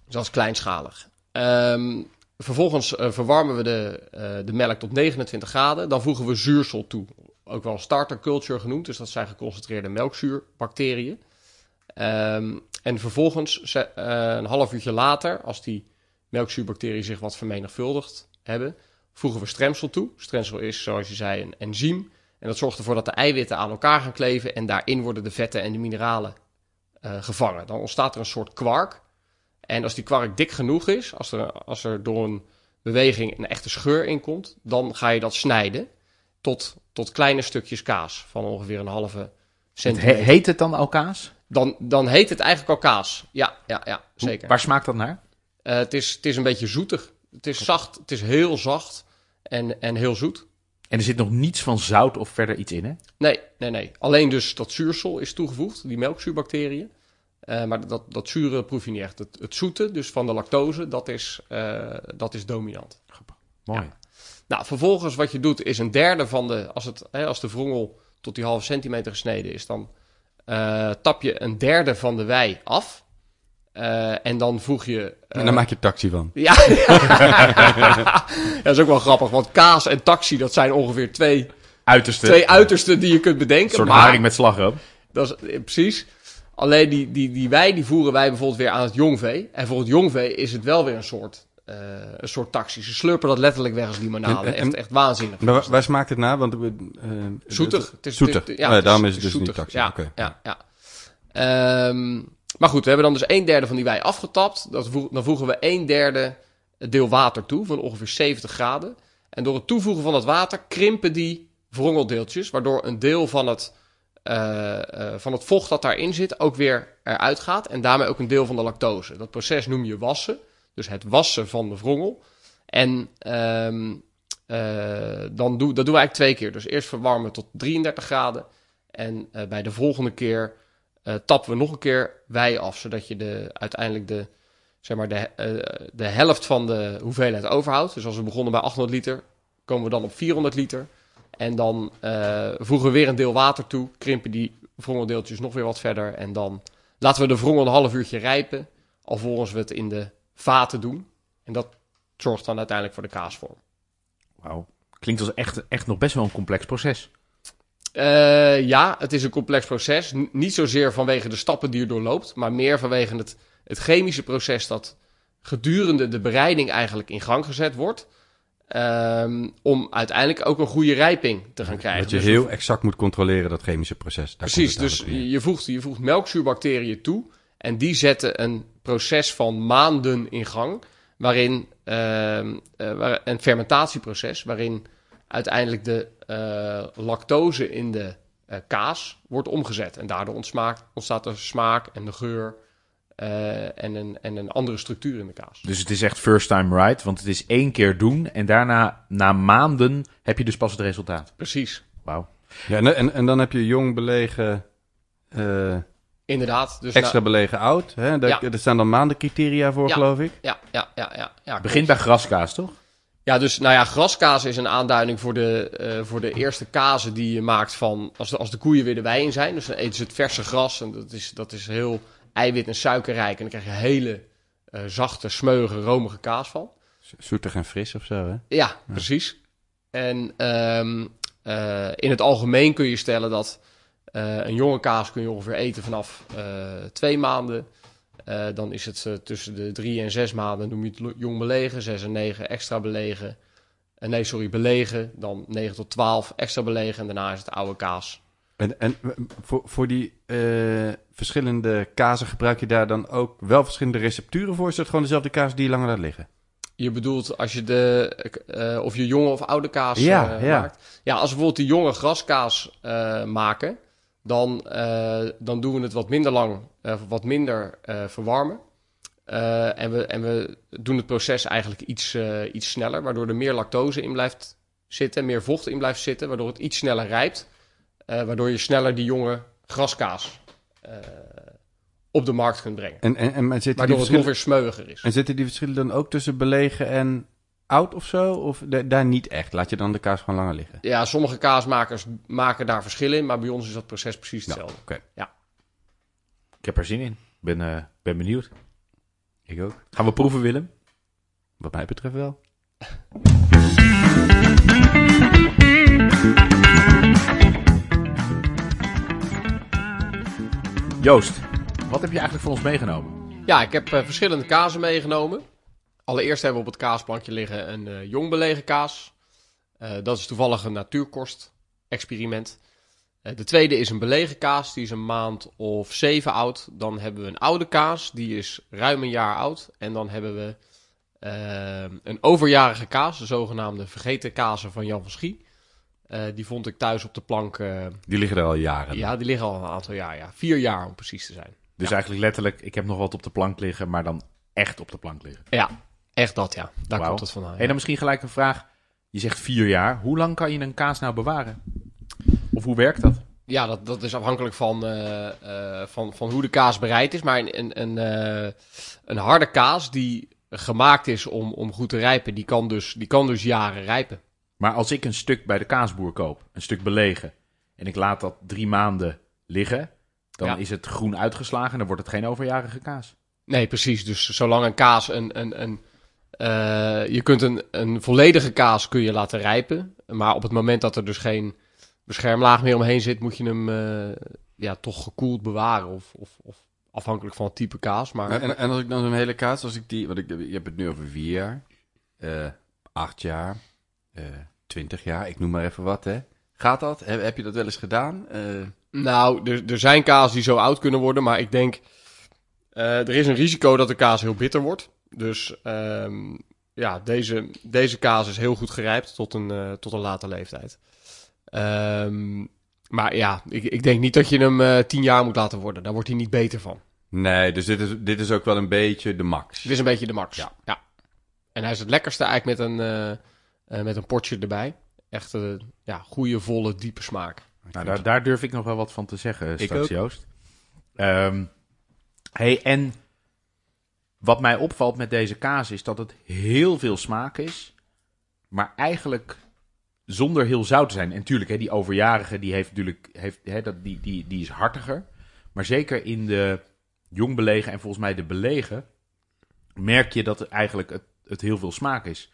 Dus dat is kleinschalig. Ehm, vervolgens eh, verwarmen we de, eh, de melk tot 29 graden. Dan voegen we zuursel toe. Ook wel starter culture genoemd. Dus dat zijn geconcentreerde melkzuurbacteriën. Ehm, en vervolgens, eh, een half uurtje later, als die melkzuurbacteriën zich wat vermenigvuldigd hebben, voegen we stremsel toe. Stremsel is, zoals je zei, een enzym. En dat zorgt ervoor dat de eiwitten aan elkaar gaan kleven. En daarin worden de vetten en de mineralen eh, gevangen. Dan ontstaat er een soort kwark. En als die kwark dik genoeg is, als er, als er door een beweging een echte scheur in komt, dan ga je dat snijden tot, tot kleine stukjes kaas van ongeveer een halve Het centimeter. heet het dan al kaas? Dan, dan heet het eigenlijk al kaas. Ja, ja, ja Hoe- zeker. Waar smaakt dat naar? Eh, het, is, het is een beetje zoetig. Het is zacht, het is heel zacht en, en heel zoet. En er zit nog niets van zout of verder iets in, hè? Nee, nee, nee. Alleen dus dat zuursel is toegevoegd, die melkzuurbacteriën. Eh, maar dat, dat zure proef je niet echt. Het, het zoete, dus van de lactose, dat is, eh, dat is dominant. Mooi. Nou, vervolgens wat je doet is een derde van de... Als, het, hè, als de wrongel tot die halve centimeter gesneden is... dan tap je een derde van de wei af. Eh, en dan voeg je... eh, En daar maak je taxi van. Ja, dat is ook wel grappig. Want kaas en taxi, dat zijn ongeveer twee, Uiterste. twee uitersten die je kunt bedenken. Een soort maar- haring met slagroom. Dat is, eh, precies. Alleen die, die, die wei, die voeren wij bijvoorbeeld weer aan het jongvee. En voor het jongvee is het wel weer een soort, eh, een soort taxi. Ze slurpen dat letterlijk weg als limonade. En- en- echt, echt waanzinnig. Maar waar, smaakt het naar? Want, eh, Zoetig. Het is, Zoetig. het is- ja, daarom is het dus zoetig. niet taxi. Ja, Oké. ja, ja. Ehm, maar goed, we hebben dan dus een derde van die wei afgetapt. Dat dan voegen we een derde deel water toe van ongeveer 70 graden. En door het toevoegen van dat water krimpen die wrongeldeeltjes, waardoor een deel van het, eh, eh, van het vocht dat daarin zit ook weer eruit gaat. En daarmee ook een deel van de lactose. Dat proces noem je wassen. Dus het wassen van de wrongel. En ehm, eh, dan dat doen we eigenlijk twee keer. Dus eerst verwarmen tot 33 graden. En bij de volgende keer eh, tappen we nog een keer wei af. Zodat je de, uiteindelijk de, zeg maar de, eh, de helft van de hoeveelheid overhoudt. Dus als we begonnen bij 800 liter, komen we dan op 400 liter. En dan eh, voegen we weer een deel water toe. Krimpen die wrongeldeeltjes nog weer wat verder. En dan laten we de wrongel een half uurtje rijpen. Alvorens we het in de vaten doen. En dat zorgt dan uiteindelijk voor de kaasvorm. Wauw. Klinkt als echt, echt nog best wel een complex proces. Eh, ja, het is een complex proces. N- niet zozeer vanwege de stappen die je doorloopt, maar meer vanwege het, het chemische proces dat gedurende de bereiding eigenlijk in gang gezet wordt. ehm, om uiteindelijk ook een goede rijping te gaan krijgen. Dat je Dus heel exact moet controleren, dat chemische proces. Daar Precies, dus je voegt, je voegt melkzuurbacteriën toe en die zetten een proces van maanden in gang, waarin ehm, eh, een fermentatieproces, waarin uiteindelijk de eh, lactose in de eh, kaas wordt omgezet. En daardoor ontsmaakt, ontstaat de smaak en de geur eh, en, een, en een andere structuur in de kaas. Dus het is echt first time right, want het is één keer doen en daarna, na maanden, heb je dus pas het resultaat. Precies, Wauw. Ja, en, en, en dan heb je jong belegen, eh, inderdaad. Dus extra nou- belegen oud. Hè? Daar, Ja. Er staan dan maanden criteria voor, Ja. geloof ik. ja, ja, ja, ja, ja. Begint bij graskaas, toch? Ja, dus nou ja, graskaas is een aanduiding voor de, eh, voor de eerste kazen die je maakt van als de, als de koeien weer de wei in zijn. Dus dan eten ze het verse gras en dat is, dat is heel eiwit- en suikerrijk. En dan krijg je hele eh, zachte, smeuige, romige kaas van. Zo- Zoetig en fris of zo, hè? Ja, precies. En ehm, eh, in het algemeen kun je stellen dat een jonge kaas kun je ongeveer eten vanaf twee maanden. Eh, dan is het eh, tussen de drie en zes maanden noem je het jong belegen. Zes en negen extra belegen. Eh, nee, sorry, belegen. Dan 9 tot 12 extra belegen. En daarna is het oude kaas. En, en voor, voor die verschillende kazen gebruik je daar dan ook wel verschillende recepturen voor? Is dat gewoon dezelfde kaas die je langer laat liggen? Je bedoelt als je de, of je jonge of oude kaas Ja, ja. maakt. Ja, als we bijvoorbeeld die jonge graskaas maken, dan, eh, dan doen we het wat minder lang, eh, wat minder eh, verwarmen. En, we, en we doen het proces eigenlijk iets, iets sneller, waardoor er meer lactose in blijft zitten, meer vocht in blijft zitten, waardoor het iets sneller rijpt. waardoor je sneller die jonge graskaas op de markt kunt brengen. En, en, en maar zitten, die Waardoor het nog weer smeuiger is. en zitten die verschillen dan ook tussen belegen en oud of zo? Of da- daar niet echt? Laat je dan de kaas gewoon langer liggen? Ja, sommige kaasmakers maken daar verschil in, maar bij ons is dat proces precies hetzelfde. Oké, Ik heb er zin in. Ben, eh, ben benieuwd. ik ook. Gaan we proeven, Willem? Wat mij betreft wel. Joost, wat heb je eigenlijk voor ons meegenomen? Ja, ik heb eh, verschillende kazen meegenomen. Allereerst hebben we op het kaasplankje liggen een eh, jong belegen kaas. Eh, dat is toevallig een natuurkost-experiment. Eh, de tweede is een belegen kaas, die is een maand of zeven oud. Dan hebben we een oude kaas, die is ruim een jaar oud. En dan hebben we een overjarige kaas, de zogenaamde vergeten kazen van Jan van Schie. Die vond ik thuis op de plank. Die liggen er al jaren. ja, die liggen al een aantal jaar. Ja. Vier jaar om precies te zijn. Dus Ja. eigenlijk letterlijk, ik heb nog wat op de plank liggen, maar dan echt op de plank liggen. Ja, echt dat ja. Daar komt het vandaan. En dan misschien gelijk een vraag. Je zegt vier jaar. Hoe lang kan je een kaas nou bewaren? Of hoe werkt dat? Ja, dat, dat is afhankelijk van, eh, eh, van, van hoe de kaas bereid is. Maar een, een, een, eh, een harde kaas die gemaakt is om, om goed te rijpen, die kan, dus, die kan dus jaren rijpen. Maar als ik een stuk bij de kaasboer koop, een stuk belegen, en ik laat dat drie maanden liggen, dan Ja. is het groen uitgeslagen en dan wordt het geen overjarige kaas. Nee, precies. Dus zolang een kaas een... een, een eh, je kunt een, een volledige kaas kun je laten rijpen. Maar op het moment dat er dus geen beschermlaag meer omheen zit, moet je hem eh, ja, toch gekoeld bewaren. Of, of, of afhankelijk van het type kaas. Maar En, en als ik dan zo'n hele kaas, als ik die, want ik, je hebt het nu over vier jaar, eh, acht jaar, eh, twintig jaar, ik noem maar even wat, hè. Gaat dat? Heb, heb je dat wel eens gedaan? Eh, Nou, er, er zijn kaas die zo oud kunnen worden, maar ik denk... eh, er is een risico dat de kaas heel bitter wordt. Dus ehm, ja, deze, deze kaas is heel goed gerijpt tot een, eh, tot een late leeftijd. Ehm, maar ja, ik, ik denk niet dat je hem eh, tien jaar moet laten worden. Daar wordt hij niet beter van. nee, dus dit is, dit is ook wel een beetje de max. Dit is een beetje de max. Ja. ja. En hij is het lekkerste eigenlijk met een, eh, eh, met een potje erbij. Echt een ja, goede, volle, diepe smaak. Nou, daar, daar durf ik nog wel wat van te zeggen Ik straks, ook. Joost. Ehm, hey, en wat mij opvalt met deze kaas is dat het heel veel smaak is, maar eigenlijk zonder heel zout te zijn. En tuurlijk, hè, die overjarige die heeft natuurlijk, heeft, hè, dat, die, die, die is hartiger. Maar zeker in de jong belegen en volgens mij de belegen, merk je dat het eigenlijk het, het heel veel smaak is.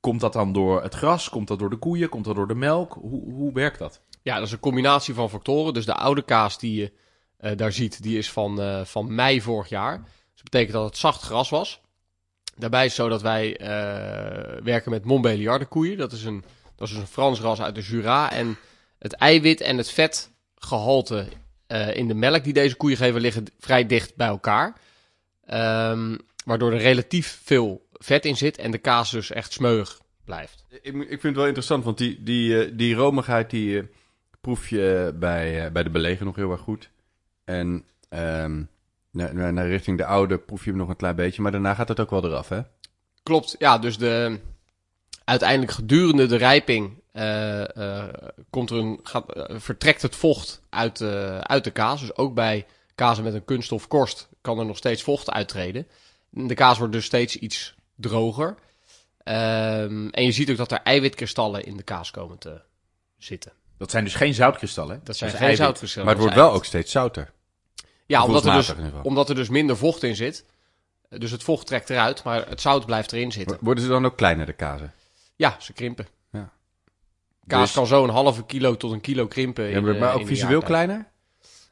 Komt dat dan door het gras? Komt dat door de koeien? Komt dat door de melk? Hoe, hoe werkt dat? Ja, dat is een combinatie van factoren. Dus de oude kaas die je eh, daar ziet, die is van, eh, van mei vorig jaar. Dat betekent dat het zacht gras was. Daarbij is zo dat wij eh, werken met Montbéliarde koeien. Dat is, een, dat is dus een Frans ras uit de Jura. En het eiwit en het vetgehalte eh, in de melk die deze koeien geven liggen vrij dicht bij elkaar. Ehm, waardoor er relatief veel vet in zit en de kaas dus echt smeuig blijft. Ik, ik vind het wel interessant, want die, die, eh, die romigheid die proef je bij, bij de belegen nog heel erg goed. En ehm, naar, naar, naar richting de oude proef je hem nog een klein beetje, maar daarna gaat het ook wel eraf, hè? Klopt, ja, dus de, uiteindelijk gedurende de rijping eh, eh, komt er een, gaat, eh, vertrekt het vocht uit, de uit de kaas. Dus ook bij kazen met een kunststof korst kan er nog steeds vocht uittreden. De kaas wordt dus steeds iets droger. Ehm, en je ziet ook dat er eiwitkristallen in de kaas komen te zitten. Dat zijn dus geen zoutkristallen. Dat zijn is geen eiwit. zoutkristallen. Maar het dat wordt wel ook steeds zouter. Ja, omdat er, dus, omdat er dus minder vocht in zit. Dus het vocht trekt eruit, maar het zout blijft erin zitten. Worden ze dan ook kleiner, de kazen? Ja, ze krimpen. Ja. Kaas Dus- kan zo een halve kilo tot een kilo krimpen. Ja, maar, eh, maar ook visueel kleiner?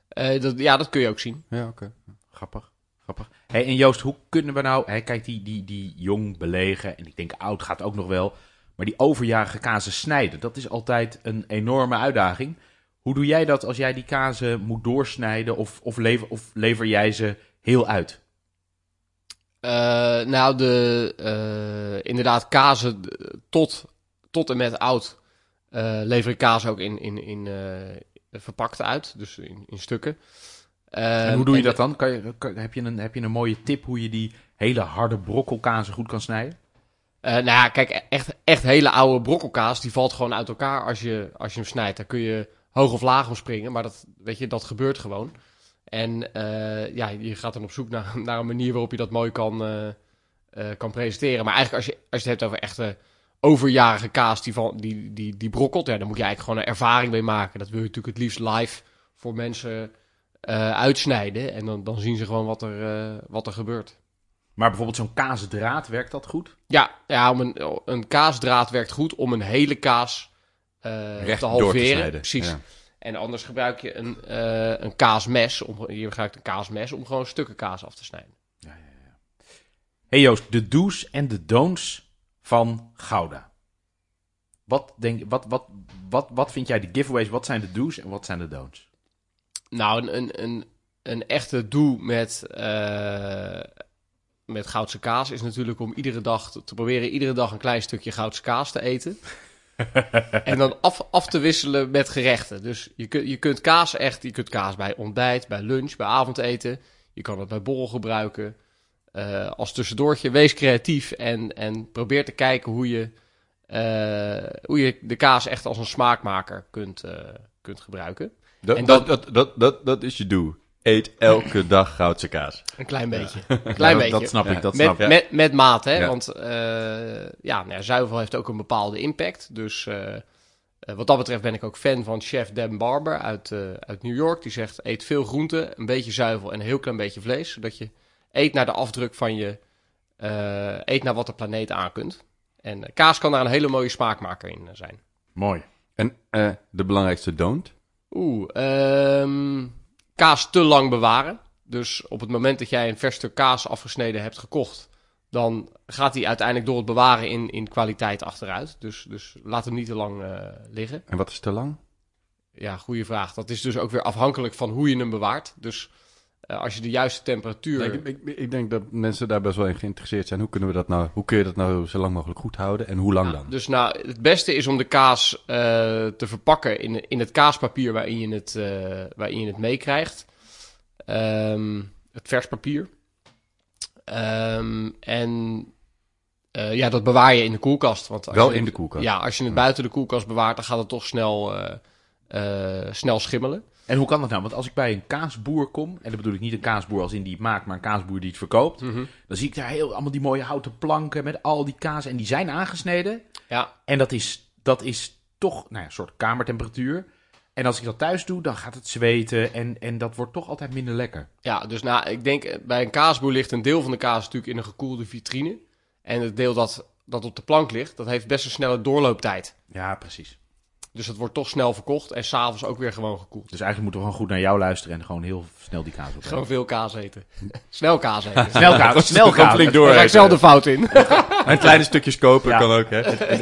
Eh, dat, ja, dat kun je ook zien. Ja, oké. Grappig, grappig. Hey, en Joost, hoe kunnen we nou... Kijk, die, die, die jong belegen, en ik denk oud gaat ook nog wel... maar die overjarige kazen snijden, dat is altijd een enorme uitdaging. Hoe doe jij dat als jij die kazen moet doorsnijden... of, of, lever, of lever jij ze heel uit? Eh, nou, de, eh, inderdaad, kazen eh, tot, tot en met oud eh lever ik kaas ook in, in, in verpakt uit. Dus in, in stukken. En hoe doe je dat dan? Kan je, kan- heb, je een, heb je een mooie tip hoe je die hele harde brokkelkazen goed kan snijden? Nou ja, kijk, echt, echt hele oude brokkelkaas, die valt gewoon uit elkaar als je, als je hem snijdt. Daar kun je hoog of laag om springen, maar dat, weet je, dat gebeurt gewoon. En eh, ja, je gaat dan op zoek naar, naar een manier waarop je dat mooi kan, eh, eh, kan presenteren. Maar eigenlijk als je, als je het hebt over echte overjarige kaas die, van, die, die, die brokkelt, ja, dan moet je eigenlijk gewoon een ervaring mee maken. Dat wil je natuurlijk het liefst live voor mensen uitsnijden. En dan, dan zien ze gewoon wat er, wat er gebeurt. Maar bijvoorbeeld zo'n kaasdraad, werkt dat goed? Ja, ja om een, een kaasdraad werkt goed om een hele kaas te door te halveren. snijden. Precies. Ja. En anders gebruik je een, eh, een kaasmes. Om, je gebruikt een kaasmes om gewoon stukken kaas af te snijden. hey Joost, de do's en de don'ts van Gouda. Wat, denk, wat, wat, wat, wat vind jij de giveaways? Wat zijn de do's en wat zijn de don'ts? Nou, een, een, een, een echte doel met, eh, met goudse kaas is natuurlijk om iedere dag te, te proberen iedere dag een klein stukje goudse kaas te eten. en dan af, af te wisselen met gerechten. Dus je, kunt je kunt kaas echt, je kunt kaas bij ontbijt, bij lunch, bij avondeten. Je kan het bij borrel gebruiken. Eh, als tussendoortje, wees creatief en, en probeer te kijken hoe je, eh, hoe je de kaas echt als een smaakmaker kunt, eh, kunt gebruiken. Dat, En dat, dat, dat, dat, dat is je doe. Eet elke dag goudse kaas. Een klein beetje. Een klein Ja, beetje. Dat snap Ja. ik, dat met, snap ik. met, met maat, hè? Ja. Want eh, ja, nou ja, zuivel heeft ook een bepaalde impact. Dus eh, eh, wat dat betreft ben ik ook fan van chef Dan Barber uit, eh, uit New York. Die zegt: eet veel groente, een beetje zuivel en een heel klein beetje vlees. Zodat je eet naar de afdruk van je. eh, eet naar wat de planeet aan kunt. En kaas kan daar een hele mooie smaakmaker in zijn. Mooi. En eh, de belangrijkste don't? Oeh, ehm, kaas te lang bewaren. Dus op het moment dat jij een vers stuk kaas afgesneden hebt gekocht, dan gaat die uiteindelijk door het bewaren in, in kwaliteit achteruit. Dus, dus laat hem niet te lang eh, liggen. En wat is te lang? Ja, goede vraag. Dat is dus ook weer afhankelijk van hoe je hem bewaart. Dus eh, als je de juiste temperatuur... Ik, ik, ik denk dat mensen daar best wel in geïnteresseerd zijn. Hoe, kunnen we dat nou, hoe kun je dat nou zo lang mogelijk goed houden en hoe lang Ja, dan? Dus nou, het beste is om de kaas eh, te verpakken in, in het kaaspapier waarin je het, eh, waarin je het meekrijgt. Ehm, het vers papier. Ehm, en ja, dat bewaar je in de koelkast. Want als Wel je in het- de koelkast. Ja, als je het buiten de koelkast bewaart, dan gaat het toch snel, snel schimmelen. En hoe kan dat nou? Want als ik bij een kaasboer kom, en dan bedoel ik niet een kaasboer als in die het maakt, maar een kaasboer die het verkoopt, dan zie ik daar heel, allemaal die mooie houten planken met al die kaas. En die zijn aangesneden. Ja, En dat is, dat is toch nou ja, een soort kamertemperatuur. En als ik dat thuis doe, dan gaat het zweten en, en dat wordt toch altijd minder lekker. Ja, dus nou, ik denk eh, bij een kaasboer ligt een deel van de kaas natuurlijk in een gekoelde vitrine. En het deel dat, dat op de plank ligt, dat heeft best een snelle doorlooptijd. Ja, precies. Dus het wordt toch snel verkocht en s'avonds ook weer gewoon gekoeld. Dus eigenlijk moeten we gewoon goed naar jou luisteren en gewoon heel snel die kaas opnemen. Gewoon veel kaas eten. snel kaas eten. Snel kaas, snel Gewoon kaas. flink Daar door. ga ik zelf de fout in. En kleine stukjes kopen Ja. kan ook, hè?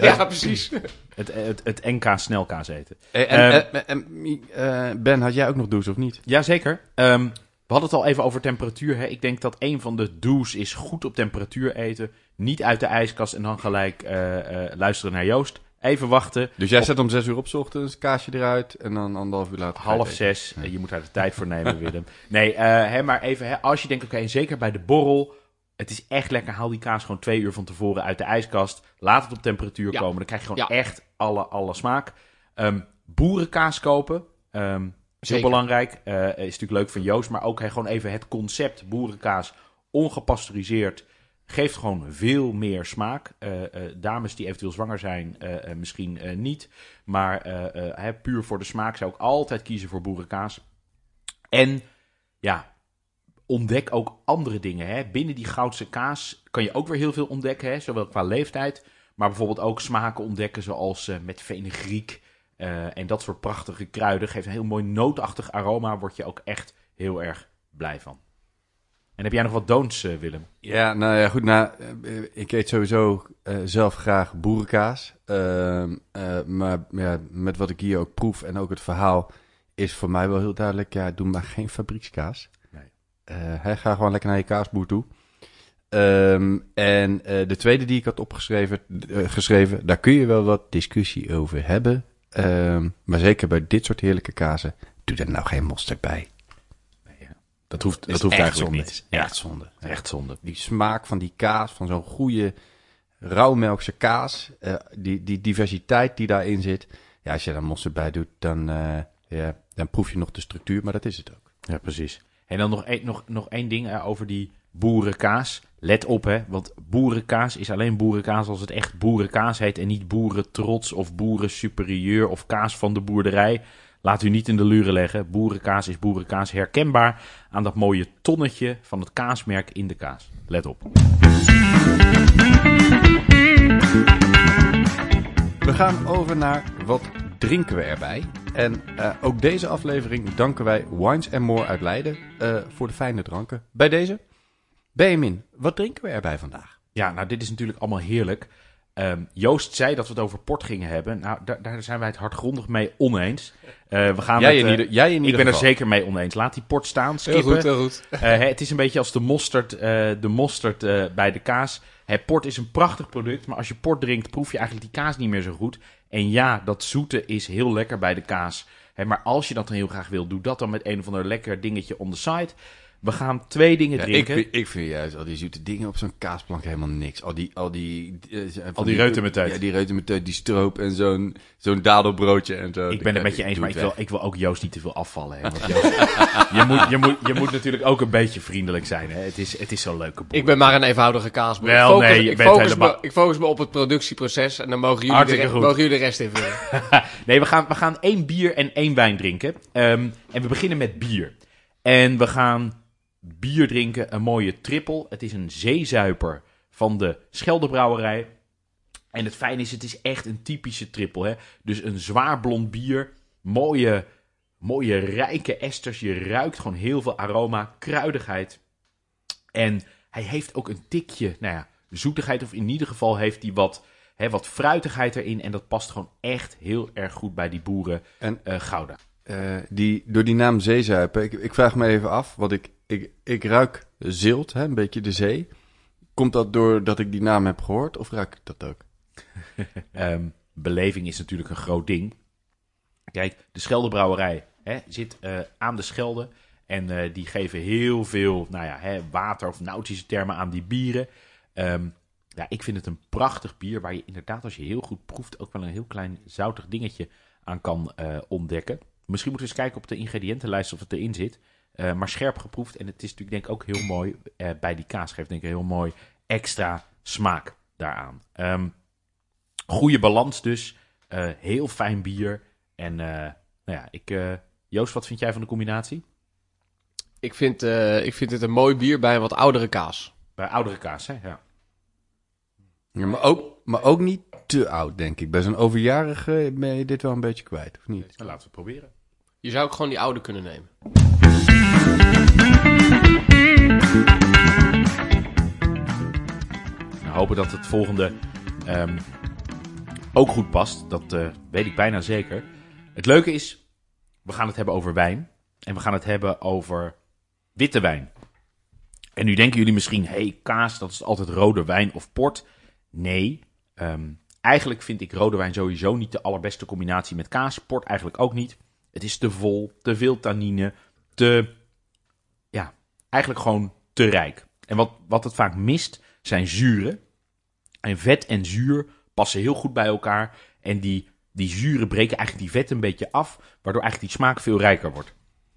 ja, precies. Het, het, het NK snelkaas eten. En, Ehm, en, en, en, eh, Ben, had jij ook nog do's of niet? Jazeker. Ehm we hadden het al even over temperatuur. Hè? Ik denk dat een van de do's is goed op temperatuur eten. Niet uit de ijskast en dan gelijk eh, eh, luisteren naar Joost. Even wachten. Dus jij zet om zes uur op ochtends, kaasje eruit en dan anderhalf uur later. Half zes. Je moet daar de tijd voor nemen, Willem. Nee, eh, hè, maar even, hè, als je denkt, oké, zeker bij de borrel. Het is echt lekker. Haal die kaas gewoon twee uur van tevoren uit de ijskast. Laat het op temperatuur Ja. komen. Dan krijg je gewoon Ja. echt alle, alle smaak. Ehm, boerenkaas kopen. Ehm is heel Zeker. belangrijk. Eh, is natuurlijk leuk van Joost. Maar ook hè, gewoon even het concept boerenkaas. Ongepasteuriseerd. Geeft gewoon veel meer smaak. Eh, dames die eventueel zwanger zijn, eh, misschien niet. Maar puur voor de smaak zou ik altijd kiezen voor boerenkaas. En ja, ontdek ook andere dingen. Hè. Binnen die goudse kaas kan je ook weer heel veel ontdekken. Hè, zowel qua leeftijd, maar bijvoorbeeld ook smaken ontdekken. Zoals met fenugreek eh, en dat soort prachtige kruiden. Geeft een heel mooi nootachtig aroma. Word je ook echt heel erg blij van. En heb jij nog wat don'ts, eh, Willem? Ja, nou ja, goed. Nou, eh, ik eet sowieso eh, zelf graag boerenkaas. Ehm, eh, maar ja, met wat ik hier ook proef en ook het verhaal is voor mij wel heel duidelijk. Ja, doe maar geen fabriekskaas. Nee. Hè, ga gewoon lekker naar je kaasboer toe. Ehm, en de tweede die ik had opgeschreven, geschreven, daar kun je wel wat discussie over hebben. Ehm, maar zeker bij dit soort heerlijke kazen, doe er nou geen mosterd bij. Dat hoeft, eigenlijk zonde, niet. Echt zonde. echt zonde. Die smaak van die kaas, van zo'n goede rauwmelkse kaas, eh, die, die diversiteit die daarin zit. Ja, als je daar mosterd bij doet, dan, eh, ja, dan proef je nog de structuur, maar dat is het ook. Ja, precies. En dan nog, één- nog, nog één ding eh, over die boerenkaas. Let op, hè, want boerenkaas is alleen boerenkaas als het echt boerenkaas heet en niet boerentrots of boerensuperieur of kaas van de boerderij. Laat u niet in de luren leggen. Boerenkaas is boerenkaas herkenbaar aan dat mooie tonnetje van het kaasmerk in de kaas. Let op. We gaan over naar wat drinken we erbij. En eh, ook deze aflevering danken wij Wines More uit Leiden eh, voor de fijne dranken. Bij deze, Benjamin, wat drinken we erbij vandaag? Ja, nou, dit is natuurlijk allemaal heerlijk. Ehm, Joost zei dat we het over port gingen hebben. Nou, daar, daar zijn wij het hardgrondig mee oneens. Eh, we gaan Jij met, in eh, ieder, jij in ik ieder ben er zeker mee oneens. Laat die port staan, Heel skippen. goed, heel goed. Eh, het is een beetje als de mosterd, de mosterd bij de kaas. Port is een prachtig product, maar als je port drinkt, proef je eigenlijk die kaas niet meer zo goed. En ja, dat zoete is heel lekker bij de kaas. Maar als je dat dan heel graag wil, doe dat dan met een of ander lekker dingetje on the side. We gaan twee dingen Ja, ik, drinken. vind, ik vind juist al die zoete dingen op zo'n kaasplank helemaal niks. Al die, al die, eh, Al die reutemeteut. Ja, die reutemeteut, die stroop en zo'n zo'n dadelbroodje en zo. Ik ben het met je Ik eens, maar ik wil, ik wil ook Joost niet te veel afvallen. Hè, want Joost, je, moet, je, moet, je moet natuurlijk ook een beetje vriendelijk zijn. Hè. Het is, het is zo'n leuke boel. Ik ben maar een eenvoudige kaasboer. Wel, ik focus, nee, je ik, bent focus helemaal- me, ik focus me op het productieproces en dan mogen jullie, de, Hartstikke re- goed. mogen jullie de rest invullen. Nee, we gaan, we gaan één bier en één wijn drinken. Ehm, en we beginnen met bier. En we gaan bier drinken, een mooie trippel. Het is een zeezuiper van de Scheldebrouwerij. En het fijne is, het is echt een typische trippel. Hè? Dus een zwaar blond bier, mooie, mooie rijke esters. Je ruikt gewoon heel veel aroma, kruidigheid. En hij heeft ook een tikje, nou ja, zoetigheid. Of in ieder geval heeft hij wat, hè, wat fruitigheid erin. En dat past gewoon echt heel erg goed bij die boeren En eh, Gouda. Eh, die, door die naam zeezuipen, ik, ik vraag me even af, want ik, ik, ik ruik zilt, hè, een beetje de zee. Komt dat doordat ik die naam heb gehoord of ruik ik dat ook? Ehm, beleving is natuurlijk een groot ding. Kijk, de Scheldebrouwerij hè, zit eh, aan de Schelde. En eh, die geven heel veel nou ja, hè, water of nautische termen aan die bieren. Ehm, ja, ik vind het een prachtig bier waar je inderdaad, als je heel goed proeft, ook wel een heel klein zoutig dingetje aan kan ontdekken. Misschien moeten we eens kijken op de ingrediëntenlijst of het erin zit. Eh, maar scherp geproefd. En het is natuurlijk denk ik ook heel mooi eh, bij die kaas. Geeft denk ik een heel mooi extra smaak daaraan. Ehm goede balans dus. Eh, heel fijn bier. En eh, nou ja, ik, eh, Joost, wat vind jij van de combinatie? Ik vind, eh, ik vind het een mooi bier bij een wat oudere kaas. Bij oudere kaas, hè? Ja. Ja, maar, ook, maar ook niet te oud, denk ik. Bij zo'n overjarige ben je dit wel een beetje kwijt, of niet? Nou, laten we het proberen. Je zou ook gewoon die oude kunnen nemen. Nou, hopen dat het volgende ehm, ook goed past. Dat eh, weet ik bijna zeker. Het leuke is, we gaan het hebben over wijn. En we gaan het hebben over witte wijn. En nu denken jullie misschien, hey, kaas, dat is altijd rode wijn of port. Nee, ehm, eigenlijk vind ik rode wijn sowieso niet de allerbeste combinatie met kaas. Port eigenlijk ook niet. Het is te vol, te veel tannine, te, ja, eigenlijk gewoon te rijk. En wat, wat het vaak mist, zijn zuren. En vet en zuur passen heel goed bij elkaar. En die, die zuren breken eigenlijk die vet een beetje af, waardoor eigenlijk die smaak veel rijker wordt.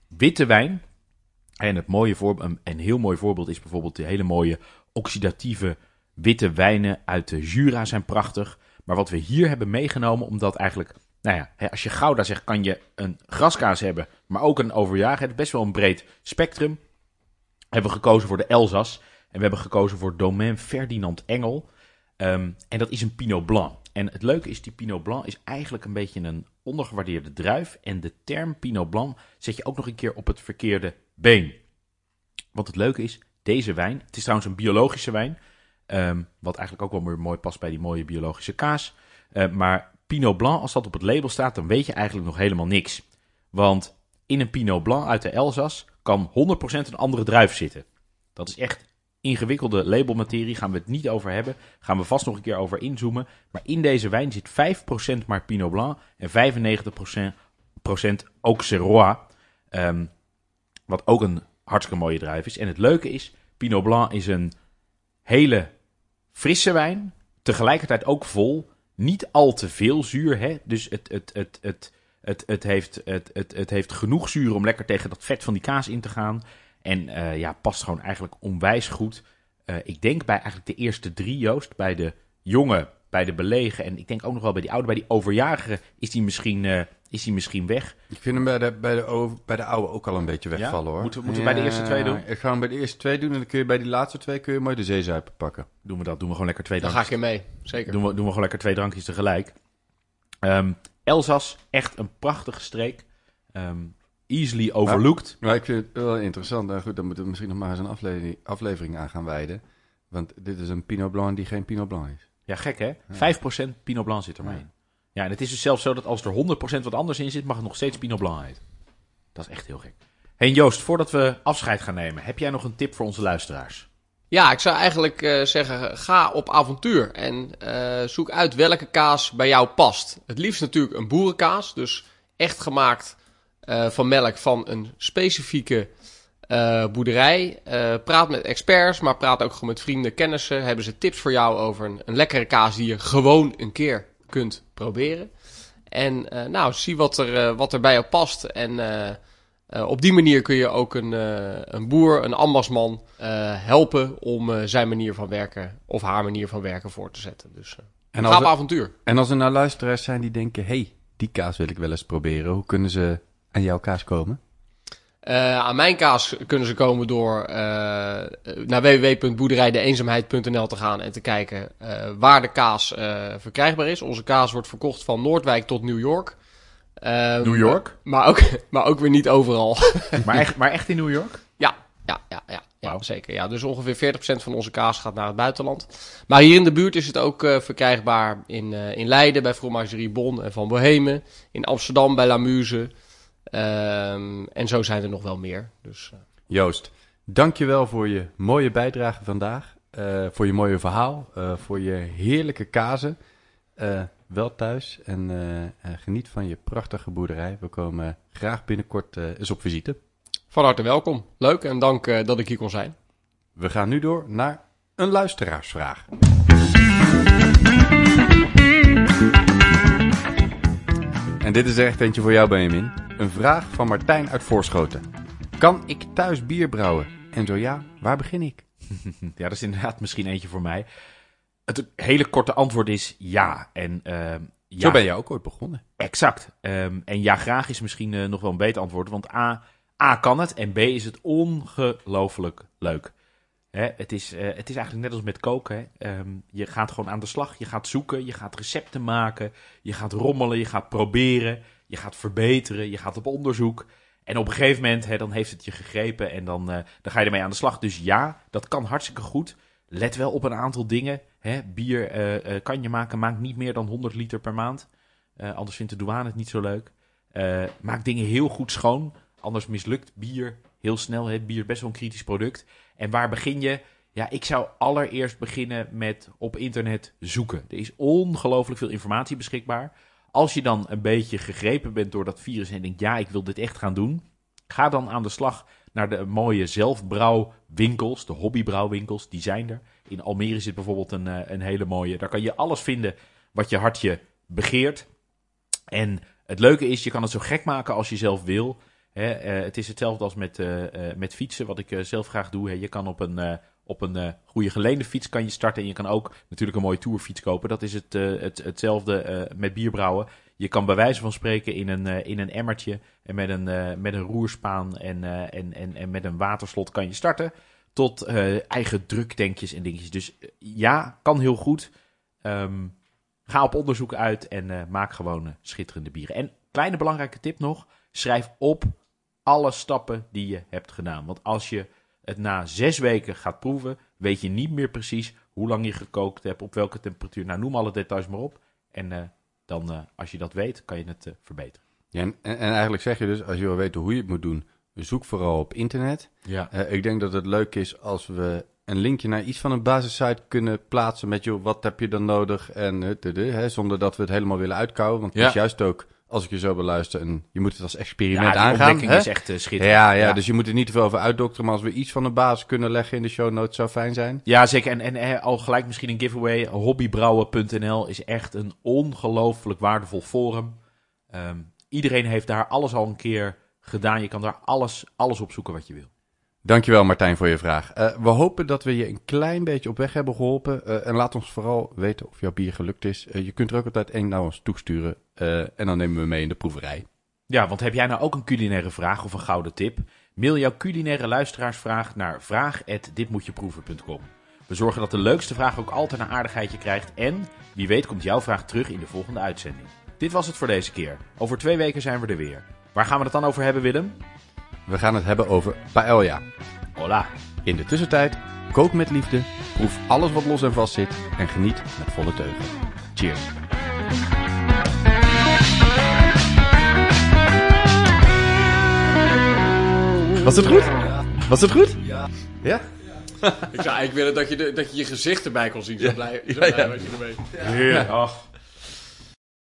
Witte wijn, en het mooie voor, een, een heel mooi voorbeeld is bijvoorbeeld de hele mooie oxidatieve witte wijnen uit de Jura zijn prachtig. Maar wat we hier hebben meegenomen, omdat eigenlijk, nou ja, als je Gouda zegt, kan je een graskaas hebben, maar ook een is best wel een breed spectrum. Hebben we gekozen voor de Elzas. En we hebben gekozen voor Domaine Ferdinand Engel. Ehm, en dat is een Pinot Blanc. En het leuke is, die Pinot Blanc is eigenlijk een beetje een ondergewaardeerde druif. En de term Pinot Blanc zet je ook nog een keer op het verkeerde been. Wat het leuke is, deze wijn, het is trouwens een biologische wijn. ehm, wat eigenlijk ook wel weer mooi past bij die mooie biologische kaas. Eh, maar Pinot Blanc, als dat op het label staat, dan weet je eigenlijk nog helemaal niks. Want in een Pinot Blanc uit de Elzas kan 100% een andere druif zitten. Dat is echt ingewikkelde labelmaterie, gaan we het niet over hebben. Gaan we vast nog een keer over inzoomen. Maar in deze wijn zit 5% maar Pinot Blanc en 95% procent Auxerrois. Ehm, wat ook een hartstikke mooie druif is. En het leuke is, Pinot Blanc is een hele frisse wijn. Tegelijkertijd ook vol. Niet al te veel zuur. Hè? Dus het, het, het, het, het, het, heeft, het, het, het heeft genoeg zuur om lekker tegen dat vet van die kaas in te gaan. En eh, ja, past gewoon eigenlijk onwijs goed. Eh, ik denk bij eigenlijk de eerste drie, Joost. Bij de jonge, bij de belegen en ik denk ook nog wel bij die oude. Bij die overjarige is die misschien, eh, is die misschien weg. Ik vind hem bij de, bij, de, over- bij de oude ook al een beetje wegvallen hoor. Moeten we- moeten we bij de eerste twee doen? Ik ga hem bij de eerste twee doen en dan kun je bij die laatste twee kun je mooi de zeezuipen pakken. Doen we dat? Doen we gewoon lekker twee drankjes. ga ik in mee, zeker. Doen we, doen we gewoon lekker twee drankjes tegelijk. Ehm Elzas, echt een prachtige streek. Ehm, easily overlooked. Maar ik vind het wel interessant. Nou goed, dan moeten we misschien nog maar eens een aflevering, aflevering aan gaan wijden. Want dit is een Pinot Blanc die geen Pinot Blanc is. Ja, gek hè? 5% Pinot Blanc zit er maar Ja. in. Ja, en het is dus zelfs zo dat als er 100% wat anders in zit, mag het nog steeds Pinot Blanc. Dat is echt heel gek. Hey Joost, voordat we afscheid gaan nemen, heb jij nog een tip voor onze luisteraars? Ja, ik zou eigenlijk eh, zeggen, ga op avontuur en eh, zoek uit welke kaas bij jou past. Het liefst natuurlijk een boerenkaas, dus echt gemaakt eh, van melk van een specifieke boerderij. Praat met experts, maar praat ook gewoon met vrienden, kennissen. Hebben ze tips voor jou over een, een lekkere kaas die je gewoon een keer kunt proberen. En eh, nou, zie wat er, eh, wat er bij jou past en... eh, op die manier kun je ook een, een boer, een ambachtsman eh, helpen om zijn manier van werken of haar manier van werken voor te zetten. Dus En ga als, op er, avontuur. en als er nou luisteraars zijn die denken... hey, die kaas wil ik wel eens proberen. Hoe kunnen ze aan jouw kaas komen? Eh, aan mijn kaas kunnen ze komen door eh, naar www.boerderijdeeenzaamheid.nl te gaan en te kijken eh, waar de kaas verkrijgbaar is. Onze kaas wordt verkocht van Noordwijk tot New York. Ehm, New York? Maar ook, maar ook weer niet overal. maar, echt, maar echt in New York? Ja, ja, ja, ja, ja zeker. Ja, dus ongeveer 40% van onze kaas gaat naar het buitenland. Maar hier in de buurt is het ook verkrijgbaar in, in Leiden bij Fromagerie Bon en Van Bohemen. In Amsterdam bij La Ehm, en zo zijn er nog wel meer. Dus eh, Joost, dankjewel voor je mooie bijdrage vandaag. eh, voor je mooie verhaal. eh, voor je heerlijke kazen. Wel thuis en geniet van je prachtige boerderij. We komen graag binnenkort eens op visite. van harte welkom. Leuk en dank dat ik hier kon zijn. We gaan nu door naar een luisteraarsvraag. En dit is er echt eentje voor jou, Benjamin. Een vraag van Martijn uit Voorschoten. Kan ik thuis bier brouwen? En zo ja, waar begin ik? Ja, dat is inderdaad misschien eentje voor mij. Het hele korte antwoord is ja. En ehm, ja, Zo ben je ook ooit begonnen. Exact. Ehm, en ja, graag is misschien eh, nog wel een beter antwoord. Want A, A kan het en B is het ongelooflijk leuk. Hè, het, is, eh, het is eigenlijk net als met koken. Hè. Ehm, je gaat gewoon aan de slag. Je gaat zoeken. Je gaat recepten maken. Je gaat rommelen. Je gaat proberen. Je gaat verbeteren. Je gaat op onderzoek. En op een gegeven moment, hè, dan heeft het je gegrepen en dan, eh, dan ga je ermee aan de slag. Dus ja, dat kan hartstikke goed. Let wel op een aantal dingen. Hè. Bier eh, eh, kan je maken, maak niet meer dan 100 liter per maand. Anders vindt de douane het niet zo leuk. Maak dingen heel goed schoon. Anders mislukt bier heel snel. Hè. Bier is best wel een kritisch product. En waar begin je? Ja, ik zou allereerst beginnen met op internet zoeken. Er is ongelooflijk veel informatie beschikbaar. Als je dan een beetje gegrepen bent door dat virus en denkt: ja, ik wil dit echt gaan doen. Ga dan aan de slag naar de mooie zelfbrouwwinkels, de hobbybrouwwinkels, die zijn er. In Almere zit bijvoorbeeld een, eh, een hele mooie. Daar kan je alles vinden wat je hartje begeert. En het leuke is, je kan het zo gek maken als je zelf wil. Eh, het is hetzelfde als met, eh, met fietsen, wat ik zelf graag doe. Je kan op een, op een eh, goede geleende fiets kan je starten. En je kan ook natuurlijk een mooie tourfiets kopen. Dat is het, eh, het, hetzelfde eh, met bierbrouwen. Je kan bij wijze van spreken in een, in een emmertje en met een, met een roerspaan en, en, en, en met een waterslot kan je starten. Tot eigen druktankjes en dingetjes. Dus ja, kan heel goed. Ehm, ga op onderzoek uit en maak gewoon schitterende bieren. En kleine belangrijke tip nog: schrijf op alle stappen die je hebt gedaan. Want als je het na zes weken gaat proeven, weet je niet meer precies hoe lang je gekookt hebt, op welke temperatuur. Nou, noem alle details maar op. En eh, dan, eh, als je dat weet, kan je het eh, verbeteren. Ja, en, en eigenlijk zeg je dus, als je wil weten hoe je het moet doen, zoek vooral op internet. Ja. Ik denk dat het leuk is als we een linkje naar iets van een basissite kunnen plaatsen met, joh, wat heb je dan nodig? En, hè, zonder dat we het helemaal willen uitkouwen. Want het Ja. is juist ook als ik je zo beluister, een, je moet het als experiment Ja, aangaan. hè? is echt eh, schitterend. ja, ja, dus je moet er niet te veel over uitdokteren. Maar als we iets van de basis kunnen leggen in de show notes, zou fijn zijn. Ja, zeker. En, en eh, al gelijk misschien een giveaway. Hobbybrouwen.nl is echt een ongelooflijk waardevol forum. Ehm, iedereen heeft daar alles al een keer gedaan. Je kan daar alles, alles opzoeken wat je wil. Dankjewel Martijn voor je vraag. Eh, we hopen dat we je een klein beetje op weg hebben geholpen. Eh, en laat ons vooral weten of jouw bier gelukt is. Je kunt er ook altijd één naar ons toesturen. Eh, en dan nemen we mee in de proeverij. Ja, want heb jij nou ook een culinaire vraag of een gouden tip? Mail jouw culinaire luisteraarsvraag naar vraag@ditmoetjeproeven.com. We zorgen dat de leukste vraag ook altijd een aardigheidje krijgt. En wie weet komt jouw vraag terug in de volgende uitzending. Dit was het voor deze keer. Over twee weken zijn we er weer. Waar gaan we het dan over hebben, Willem? We gaan het hebben over paella. Hola. In de tussentijd, kook met liefde, proef alles wat los en vast zit en geniet met volle teugen. Cheers. Was het goed? Was het goed? Ja. Ja? Ik zou eigenlijk willen dat je, de, dat je je gezicht erbij kon zien. Zo blij, zo Ja, blij ja. was je ermee. Heerlijk. Ach.